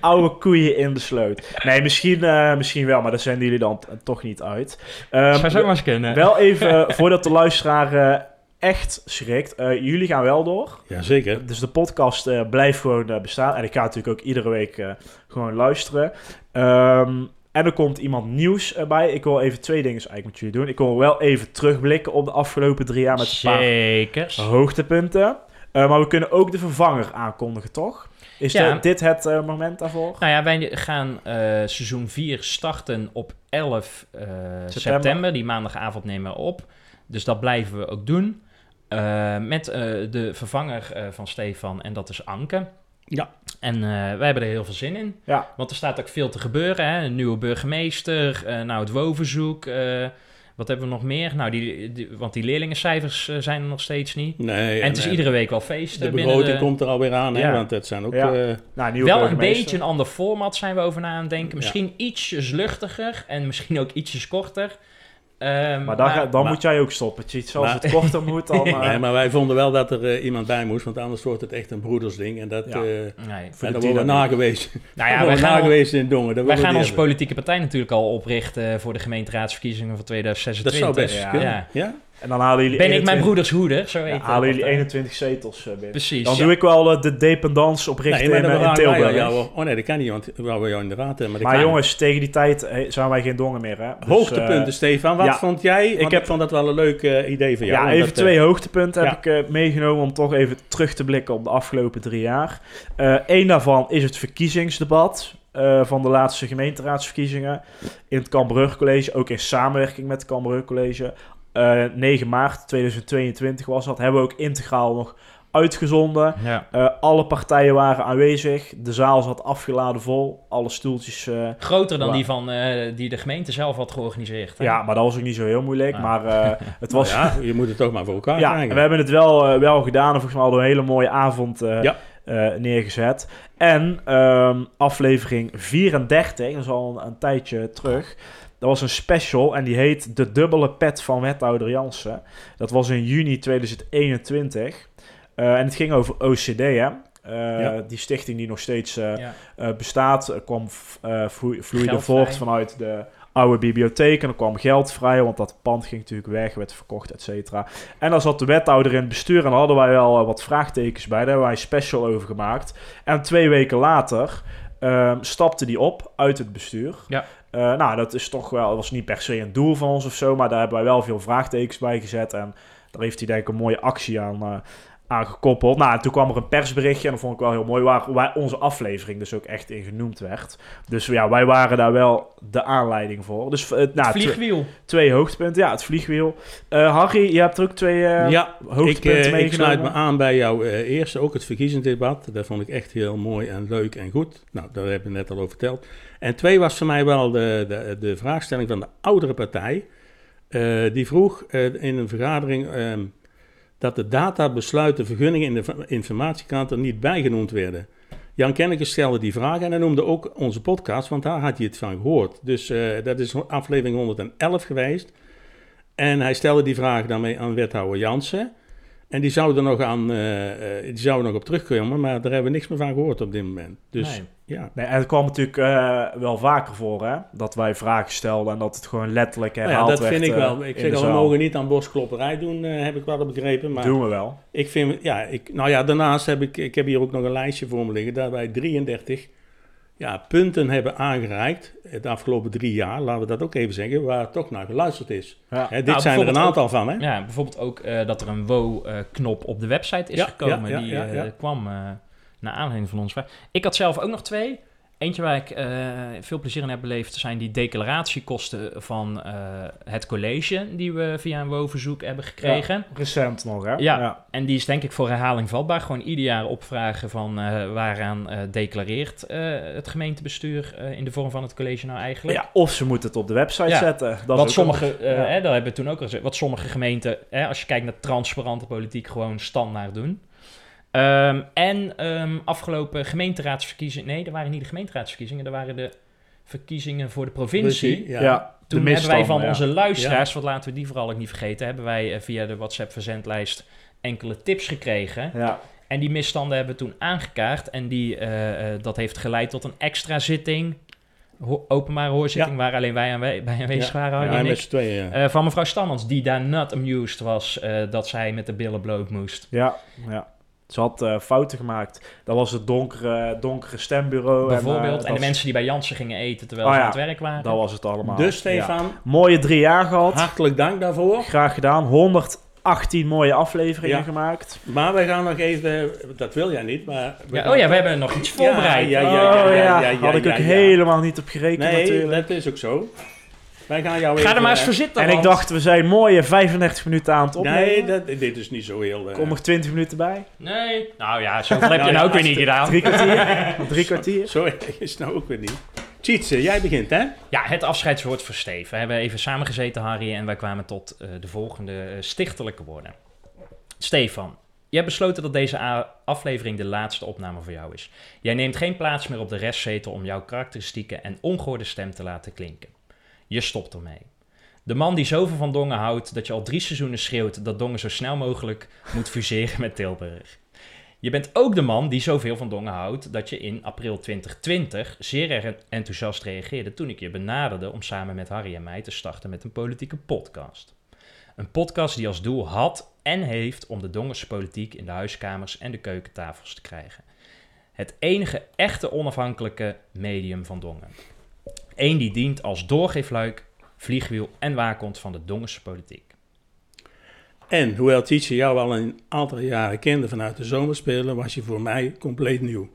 Oude koeien in de sloot. Nee, misschien, eh, misschien wel, maar daar zijn jullie dan toch niet uit. Ehm, Zou zo maar eens kunnen. wel even, voordat de luisteraar eh, echt schrikt. eh, jullie gaan wel door. Jazeker. Dus de podcast eh, blijft gewoon bestaan. En ik ga natuurlijk ook iedere week eh, gewoon luisteren. Ehm, en er komt iemand nieuws bij. Ik wil even twee dingen eigenlijk met jullie doen. Ik wil wel even terugblikken op de afgelopen drie jaar met een paar hoogtepunten. Eh, maar we kunnen ook de vervanger aankondigen, toch? Is Ja. de- dit het eh, moment daarvoor? Nou ja, wij gaan eh, seizoen 4 starten op 11 eh, september. Die maandagavond nemen we op. Dus dat blijven we ook doen. Eh, met eh, de vervanger eh, van Stefan en dat is Anke. Ja. En eh, wij hebben er heel veel zin in. Ja. Want er staat ook veel te gebeuren. Hè? Een nieuwe burgemeester, eh, nou het WO-verzoek. eh, wat hebben we nog meer? Nou, die, die- want die leerlingencijfers zijn er nog steeds niet. Nee, en het is iedere week wel feesten. De begroting de- komt er alweer aan, hè? Want dat zijn ook... Ja. Nou, nieuwe wel een beetje een ander format zijn we over na aan het denken. Misschien ietsjes luchtiger en misschien ook ietsjes korter. Ehm, Maar dan, ga- dan maar- moet jij ook stoppen. Tjits. Als Maar- het korter moet, dan... eh, nee, maar wij vonden wel dat er eh, iemand bij moest, want anders wordt het echt een broedersding. En dat... Ja. eh nee. Voor en de dan worden we nagewezen. Nou ja, wij gaan, nagewezen in Dongen. Dat wij gaan onze hebben. politieke partij natuurlijk al oprichten voor de gemeenteraadsverkiezingen van Dat 2026. zou best Ja. kunnen. Ja. Ja? En dan halen jullie Ben ik mijn 21 broeders hoeder, zo heet Ja, halen jullie partij. 21 zetels eh, binnen. Precies. Dan ja. doe ik wel eh, de dependance oprichten Nee, in, eh, Tilburg. Oh nee, dat kan niet, want we wouden jou in de. Maar, maar jongens, tegen die tijd eh, zijn wij geen dongen meer, hè? Dus, Hoogtepunten, eh, Stefan. Wat vond jij? Want ik, heb- vond dat wel een leuk eh, idee van jou. ja, even dat, eh, twee hoogtepunten heb ik eh, meegenomen om toch even terug te blikken op de afgelopen drie jaar. Eén daarvan is het verkiezingsdebat eh, van de laatste gemeenteraadsverkiezingen in het Cambrug College, ook in samenwerking met het Cambrug College. Eh, 9 maart 2022 was dat, hebben we ook integraal nog uitgezonden. Ja. Eh, alle partijen waren aanwezig, de zaal zat afgeladen vol, alle stoeltjes... eh, Groter dan die van eh, die de gemeente zelf had georganiseerd. Hè? ja, maar dat was ook niet zo heel moeilijk, Ah. maar eh, het was... Nou ja, je moet het toch maar voor elkaar Ja, krijgen. we hebben het wel, eh, wel gedaan. En volgens mij hadden we een hele mooie avond eh, Ja. eh, neergezet. En ehm, aflevering 34, dat is al een, een tijdje terug. Dat was een special en die heet De Dubbele Pet van Wethouder Jansen. Dat was in juni 2021. Eh, en het ging over OCD, hè? Eh, Ja. Die stichting die nog steeds eh, Ja. bestaat, kwam vloe- vloeide voort vanuit de oude bibliotheek. En er kwam geld vrij, want dat pand ging natuurlijk weg, werd verkocht, et cetera. En dan zat de wethouder in het bestuur en daar hadden wij wel wat vraagtekens bij. Daar hebben wij een special over gemaakt. En twee weken later ehm, stapte die op uit het bestuur. Ja. Eh, nou, dat is toch wel, was niet per se een doel van ons of zo, maar daar hebben wij wel veel vraagtekens bij gezet. En daar heeft hij denk ik een mooie actie aan, eh, aan gekoppeld. Nou, en toen kwam er een persberichtje en dat vond ik wel heel mooi, waar, waar onze aflevering dus ook echt in genoemd werd. Dus ja, wij waren daar wel de aanleiding voor. Dus eh, nou, tw- Vliegwiel. twee hoogtepunten. Ja, het vliegwiel. Eh, Harry, je hebt er ook twee eh, ja, ik, hoogtepunten ik meegenomen. sluit me aan bij jouw eh, eerste, ook het verkiezingsdebat. Dat vond ik echt heel mooi en leuk en goed. Nou, daar hebben we net al over verteld. En twee was voor mij wel de, de, de vraagstelling van de oudere partij. Eh, die vroeg eh, in een vergadering ehm, dat de databesluiten vergunningen in de informatiekant er niet bijgenoemd werden. Jan Kenneke stelde die vraag en hij noemde ook onze podcast, want daar had hij het van gehoord. Dus eh, dat is aflevering 111 geweest. En hij stelde die vraag daarmee aan wethouder Jansen. En die zou er nog, aan, eh, eh, die zou nog op terugkomen, maar daar hebben we niks meer van gehoord op dit moment. Dus. Ja. Nee, en het kwam natuurlijk eh, wel vaker voor, hè? Dat wij vragen stelden en dat het gewoon letterlijk Nou herhaald ja, dat werd. vind ik eh, wel. Ik in zeg de al, we mogen niet aan borstklopperij doen, eh, heb ik wel begrepen. Maar Doen we wel. ik vind, ja, ik, nou ja, daarnaast heb ik, ik heb hier ook nog een lijstje voor me liggen, dat wij 33 ja, punten hebben aangereikt de afgelopen drie jaar, laten we dat ook even zeggen, waar toch naar geluisterd is. Ja. Hè, dit Nou, zijn er een aantal van, hè? Ja, bijvoorbeeld ook eh, dat er een WO-knop op de website is Ja, gekomen. ja, ja, die eh, kwam eh naar aanleiding van ons vraag. Ik had zelf ook nog twee. Eentje waar ik eh, veel plezier in heb beleefd, zijn die declaratiekosten van eh, het college die we via een WO-verzoek hebben gekregen. Recent nog, hè? Ja. En die is denk ik voor herhaling vatbaar. Gewoon ieder jaar opvragen van eh, waaraan declareert het gemeentebestuur in de vorm van het college nou eigenlijk. Ja, of ze moeten het op de website Ja. zetten. Dat wat sommige, hè, dat hebben we toen ook al gezegd, wat sommige gemeenten, hè, als je kijkt naar transparante politiek, gewoon standaard doen. Ehm, en ehm, afgelopen gemeenteraadsverkiezingen, nee, dat waren niet de gemeenteraadsverkiezingen, dat waren de verkiezingen voor de provincie. Ja. Toen hebben wij van ja. onze luisteraars, wat laten we die vooral ook niet vergeten, hebben wij eh, via de WhatsApp-verzendlijst enkele tips gekregen. Ja, En die misstanden hebben we toen aangekaart. En die, eh, eh, dat heeft geleid tot een extra zitting, ho- openbare hoorzitting, waar alleen wij aanwe- bij aanwezig waren, en met ik. z'n tweeën, ja. Eh, van mevrouw Stammans, die daar not amused was eh, dat zij met de billen bloot moest. ja, ja. Ze had eh, fouten gemaakt. Dat was het donkere, donkere stembureau. Bijvoorbeeld. En, En, eh, de mensen die bij Jansen gingen eten terwijl Oh ze ja, aan het werk waren. Dat was het allemaal. Dus Ja. Stefan, Mooie drie jaar gehad. hartelijk dank daarvoor. Graag gedaan. 118 mooie afleveringen Ja. gemaakt. Maar wij gaan nog even, dat wil jij niet, maar... we oh ja, we hebben nog iets voorbereid. Ja, ja, oh ja, ja, ja, ja, had ik ja, ook ja. helemaal niet op gerekend Nee, natuurlijk. dat is ook zo. Wij gaan jou Ga er maar eens eh, voor zitten. En ik dacht, we zijn mooie 35 minuten aan het opnemen. Nee, dat, dit is niet zo heel... eh, Kom nog 20 minuten bij. Nee. Nou ja, zoveel heb je Nou nou ja, ook weer niet gedaan. Drie kwartier. Drie kwartier. Zo erg is het nou ook weer niet. Tjitse, jij begint, hè? Ja, het afscheidswoord voor Steve. We hebben even samengezeten, Harry, en wij kwamen tot eh, de volgende eh, stichtelijke woorden. Stefan, je hebt besloten dat deze aflevering de laatste opname voor jou is. Jij neemt geen plaats meer op de restzetel om jouw karakteristieke en ongehoorde stem te laten klinken. Je stopt ermee. De man die zoveel van Dongen houdt dat je al drie seizoenen schreeuwt dat Dongen zo snel mogelijk moet fuseren met Tilburg. Je bent ook de man die zoveel van Dongen houdt dat je in april 2020 zeer erg enthousiast reageerde toen ik je benaderde om samen met Harry en mij te starten met een politieke podcast. Een podcast die als doel had en heeft om de Dongense politiek in de huiskamers en de keukentafels te krijgen. Het enige echte onafhankelijke medium van Dongen. Eén die dient als doorgeefluik, vliegwiel en waakhond van de Dongense politiek. En hoewel Tjitse jou al een aantal jaren kende vanuit de zomerspelen, was je voor mij compleet nieuw.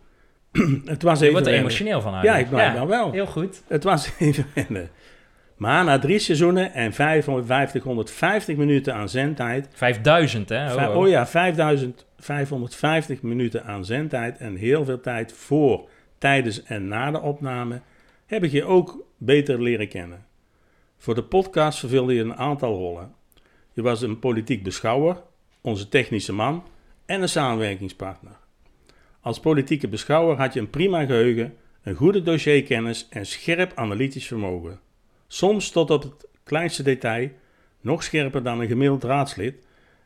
het was Je even wordt er emotioneel van. Ja, ik blijf dan wel. Heel goed. Het was even wennen. Maar na drie seizoenen en 550, 150 minuten aan zendtijd... 5000, hè? Vij- Oh, Oh ja, 5550 minuten aan zendtijd en heel veel tijd voor, tijdens en na de opname heb ik je ook beter leren kennen. Voor de podcast vervulde je een aantal rollen. Je was een politiek beschouwer, onze technische man en een samenwerkingspartner. Als politieke beschouwer had je een prima geheugen, een goede dossierkennis en scherp analytisch vermogen. Soms tot op het kleinste detail, nog scherper dan een gemiddeld raadslid,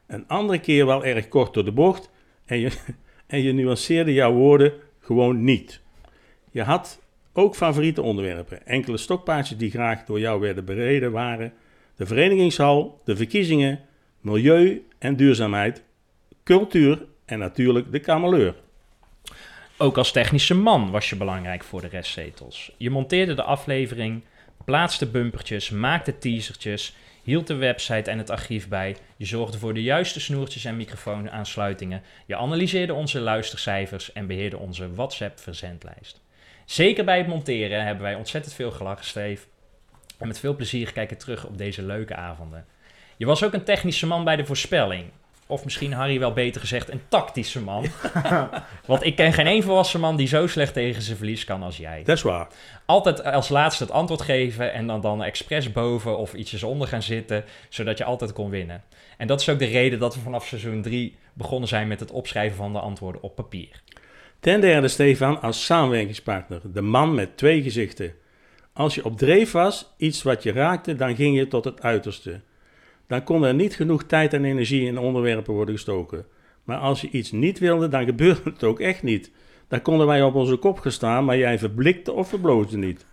een andere keer wel erg kort door de bocht En je, en je nuanceerde jouw woorden gewoon niet. Je had ook favoriete onderwerpen. Enkele stokpaardjes die graag door jou werden bereden waren. De verenigingshal, de verkiezingen, milieu en duurzaamheid, cultuur en natuurlijk de kameleur. Ook als technische man was je belangrijk voor de restzetels. Je monteerde de aflevering, plaatste bumpertjes, maakte teasertjes, hield de website en het archief bij. Je zorgde voor de juiste snoertjes en microfoonaansluitingen. Je analyseerde onze luistercijfers en beheerde onze WhatsApp-verzendlijst. Zeker bij het monteren hebben wij ontzettend veel gelachen, Steve. En met veel plezier kijken terug op deze leuke avonden. Je was ook een technische man bij de voorspelling. Of misschien Harry wel beter gezegd een tactische man. Want ik ken geen één volwassen man die zo slecht tegen zijn verlies kan als jij. Dat is waar. Altijd als laatste het antwoord geven en dan, dan expres boven of ietsjes onder gaan zitten, zodat je altijd kon winnen. En dat is ook de reden dat we vanaf seizoen 3 begonnen zijn met het opschrijven van de antwoorden op papier. Ten derde Stefan als samenwerkingspartner, de man met twee gezichten. Als je op dreef was, iets wat je raakte, dan ging je tot het uiterste. Dan kon er niet genoeg tijd en energie in onderwerpen worden gestoken. Maar als je iets niet wilde, dan gebeurde het ook echt niet. Dan konden wij op onze kop gestaan, maar jij verblikte of verbloosde niet.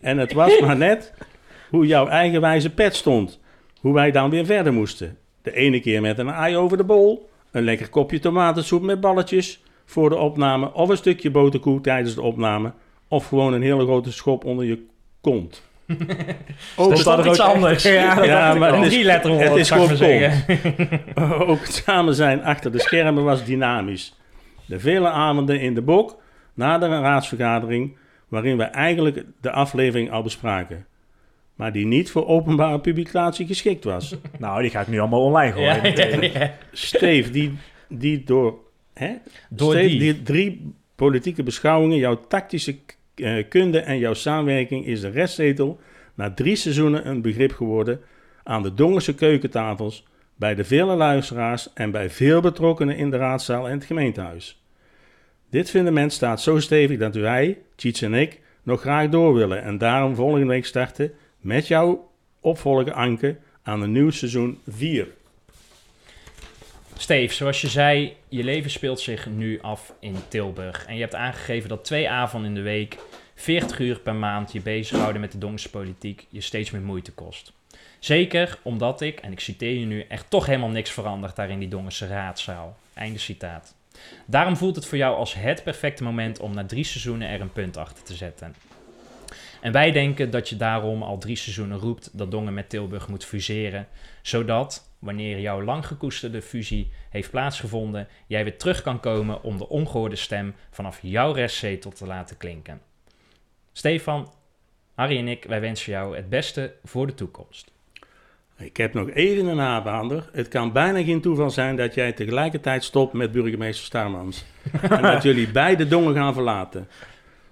En het was maar net hoe jouw eigenwijze pet stond. Hoe wij dan weer verder moesten. De ene keer met een ei over de bol, een lekker kopje tomatensoep met balletjes voor de opname, of een stukje boterkoek tijdens de opname, of gewoon een hele grote schop onder je kont. Ook dat dat er iets anders. Ja, Ja, maar het is, drie het is gewoon zeggen. ook het samen zijn achter de schermen was dynamisch. De vele avonden in de bok na de raadsvergadering, waarin we eigenlijk de aflevering al bespraken. Maar die niet voor openbare publicatie geschikt was. Nou, die ga ik nu allemaal online Ja, gooien. ja, ja. Steve, die, die door, hè? Door die. drie politieke beschouwingen, jouw tactische eh, kunde en jouw samenwerking is de restzetel na drie seizoenen een begrip geworden aan de Dongense keukentafels, bij de vele luisteraars en bij veel betrokkenen in de raadzaal en het gemeentehuis. Dit fundament staat zo stevig dat wij, Cheats en ik, nog graag door willen en daarom volgende week starten met jouw opvolger Anke aan een nieuw seizoen 4. Steve, zoals je zei, je leven speelt zich nu af in Tilburg. En je hebt aangegeven dat twee avonden in de week, 40 uur per maand, je bezighouden met de Dongse politiek je steeds meer moeite kost. Zeker omdat ik, en ik citeer je nu, echt toch helemaal niks verandert daar in die Dongense raadzaal. Einde citaat. Daarom voelt het voor jou als het perfecte moment om na drie seizoenen er een punt achter te zetten. En wij denken dat je daarom al drie seizoenen roept dat Dongen met Tilburg moet fuseren, zodat, wanneer jouw lang gekoesterde fusie heeft plaatsgevonden, jij weer terug kan komen om de ongehoorde stem vanaf jouw restzetel te laten klinken. Stefan, Harry en ik, wij wensen jou het beste voor de toekomst. Ik heb nog even een nabaander. Het kan bijna geen toeval zijn dat jij tegelijkertijd stopt met burgemeester Starmans. en dat jullie beide Dongen gaan verlaten.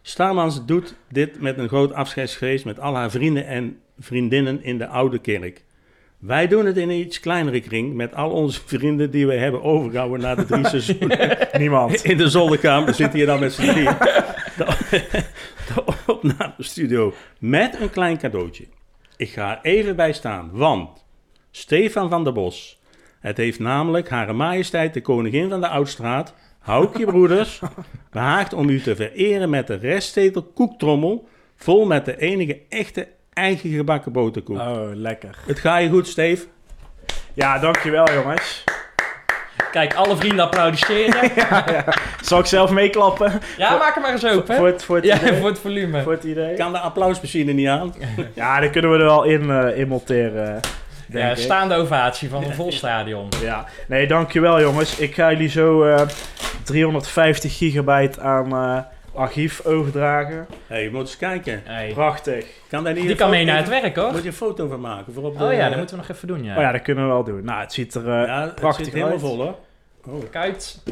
Starmans doet dit met een groot afscheidsfeest met al haar vrienden en vriendinnen in de oude kerk. Wij doen het in een iets kleinere kring met al onze vrienden die we hebben overgehouden na de drie seizoenen. Niemand. In de zolderkamer zitten hier dan met z'n drieën. De, de opnamestudio met een klein cadeautje. Ik ga er even bij staan, want Stefan van der Bos. Het heeft namelijk Hare Majesteit de Koningin van de Oudstraat, Houkje Broeders, behaagd om u te vereren met de restzetel koektrommel vol met de enige echte eigen gebakken boterkoek. Oh, lekker. Het gaat je goed, Steve? Ja, dankjewel jongens. Kijk, alle vrienden applaudisseren. Zal ik zelf meeklappen? Ja, maak hem maar eens open. Voor het, voor het Ja, voor het volume. Voor het idee? Kan de applausmachine niet aan? Ja, die kunnen we er wel in, eh, in monteren, denk Ja, ik. staande ovatie van een vol stadion. Ja, nee, dankjewel jongens. Ik ga jullie zo eh, 350 gigabyte aan eh, archief overdragen. Hé, hey, je moet eens kijken. Hey. Prachtig. Kan daar niet Die kan foto- mee naar het werk, hoor. Moet je een foto van maken? Voor op de, Oh ja, dat moeten we nog even doen, ja. Oh ja, dat kunnen we wel doen. Nou, het ziet er eh, Ja, het prachtig zit helemaal uit. vol hoor. Oh. Kijk uit.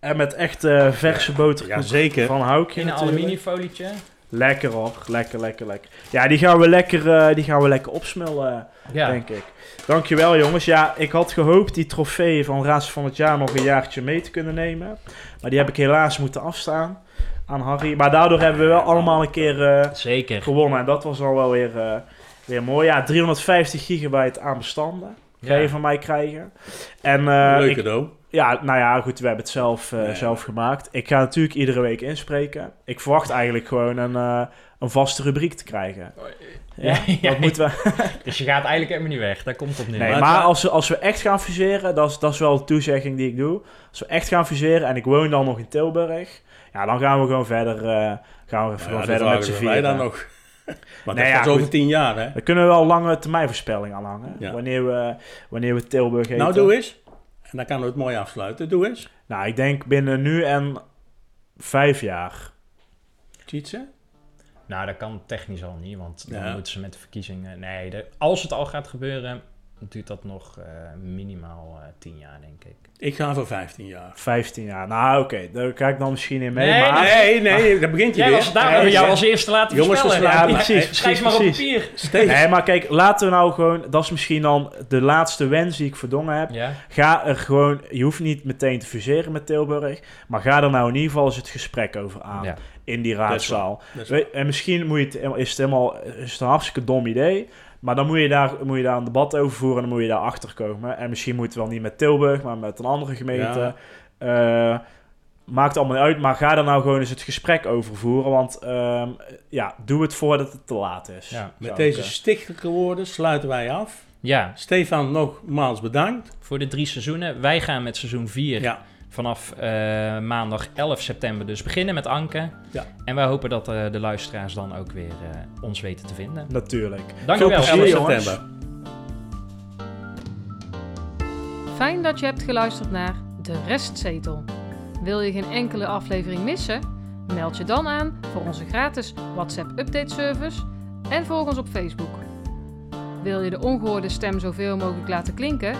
En met echt eh, verse boter Ja, zeker. van Houkje In een aluminiumfolietje. Lekker hoor, lekker, lekker, lekker. Ja, die gaan we lekker, eh, die gaan we lekker opsmellen, Ja. denk ik. Dankjewel jongens. Ja, ik had gehoopt die trofee van Raads van het Jaar nog een jaartje mee te kunnen nemen. Maar die heb ik helaas moeten afstaan aan Harry. Maar daardoor hebben we wel allemaal een keer eh, Zeker. gewonnen. En dat was al wel weer, eh, weer mooi. Ja, 350 gigabyte aan bestanden. Ga je Ja. van mij krijgen. En eh, Leuk ik, cadeau. Ja, nou ja, goed, we hebben het zelf, eh, Nee. zelf gemaakt. Ik ga natuurlijk iedere week inspreken. Ik verwacht eigenlijk gewoon een, eh, een vaste rubriek te krijgen. Ja, Ja, dat moeten we. Dus je gaat eigenlijk helemaal niet weg. Daar komt het op neer. Nee, Maar als we, als we echt gaan fuseren, dat is, dat is wel de toezegging die ik doe. Als we echt gaan fuseren en ik woon dan nog in Tilburg, ja, dan gaan we gewoon verder, eh, gaan we Ja, gewoon de verder met z'n is vieren. dan nog. Maar Nee, dat ja, gaat over tien jaar, hè? Kunnen we wel lange termijn voorspelling aan hangen. Ja. Wanneer, we, wanneer we Tilburg heten. Nou, doe eens. En dan kan we het mooi afsluiten. Doe eens. Nou, ik denk binnen nu en vijf jaar. Tjitse? Nou, dat kan technisch al niet, want dan Ja. moeten ze met de verkiezingen... Nee, de- als het al gaat gebeuren, duurt dat nog eh, minimaal eh, tien jaar, denk ik. Ik ga voor 15 jaar. 15 jaar. Nou, oké, daar ga ik dan misschien in mee. Nee, maar... Nee, nee, daar begint je Jij weer. was daar Nee, jou ja. als eerste laten Jongens, voorspellen. we Ja, precies, Schrijf precies, maar op papier. Steeds. Nee, maar kijk, laten we nou gewoon... Dat is misschien dan de laatste wens die ik verdongen heb. Ja. Ga er gewoon... Je hoeft niet meteen te fuseren met Tilburg. Maar ga er nou in ieder geval eens het gesprek over aan. Ja. In die raadzaal. Dat is Weet- En misschien moet je het, is het helemaal is het een hartstikke dom idee. Maar dan moet je, daar, moet je daar een debat over voeren en dan moet je daar achter komen. En misschien moet het wel niet met Tilburg, maar met een andere gemeente. Eh, maakt allemaal niet uit, maar ga er nou gewoon eens het gesprek over voeren. Want ehm, ja, doe het voordat het te laat is. Ja. Met deze eh, stichtelijke woorden sluiten wij af. ja, Stefan, nogmaals bedankt. voor de drie seizoenen. Wij gaan met seizoen 4 Ja, vanaf eh, maandag 11 september dus beginnen met Anke. Ja. En wij hopen dat eh, de luisteraars dan ook weer eh, ons weten te vinden. Natuurlijk. Dank Veel u wel. plezier, 11 jongens. september. Fijn dat je hebt geluisterd naar De Restzetel. Wil je geen enkele aflevering missen? Meld je dan aan voor onze gratis WhatsApp update service en volg ons op Facebook. Wil je de ongehoorde stem zoveel mogelijk laten klinken?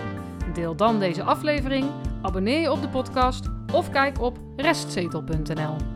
Deel dan deze aflevering, abonneer je op de podcast of kijk op restzetel.nl.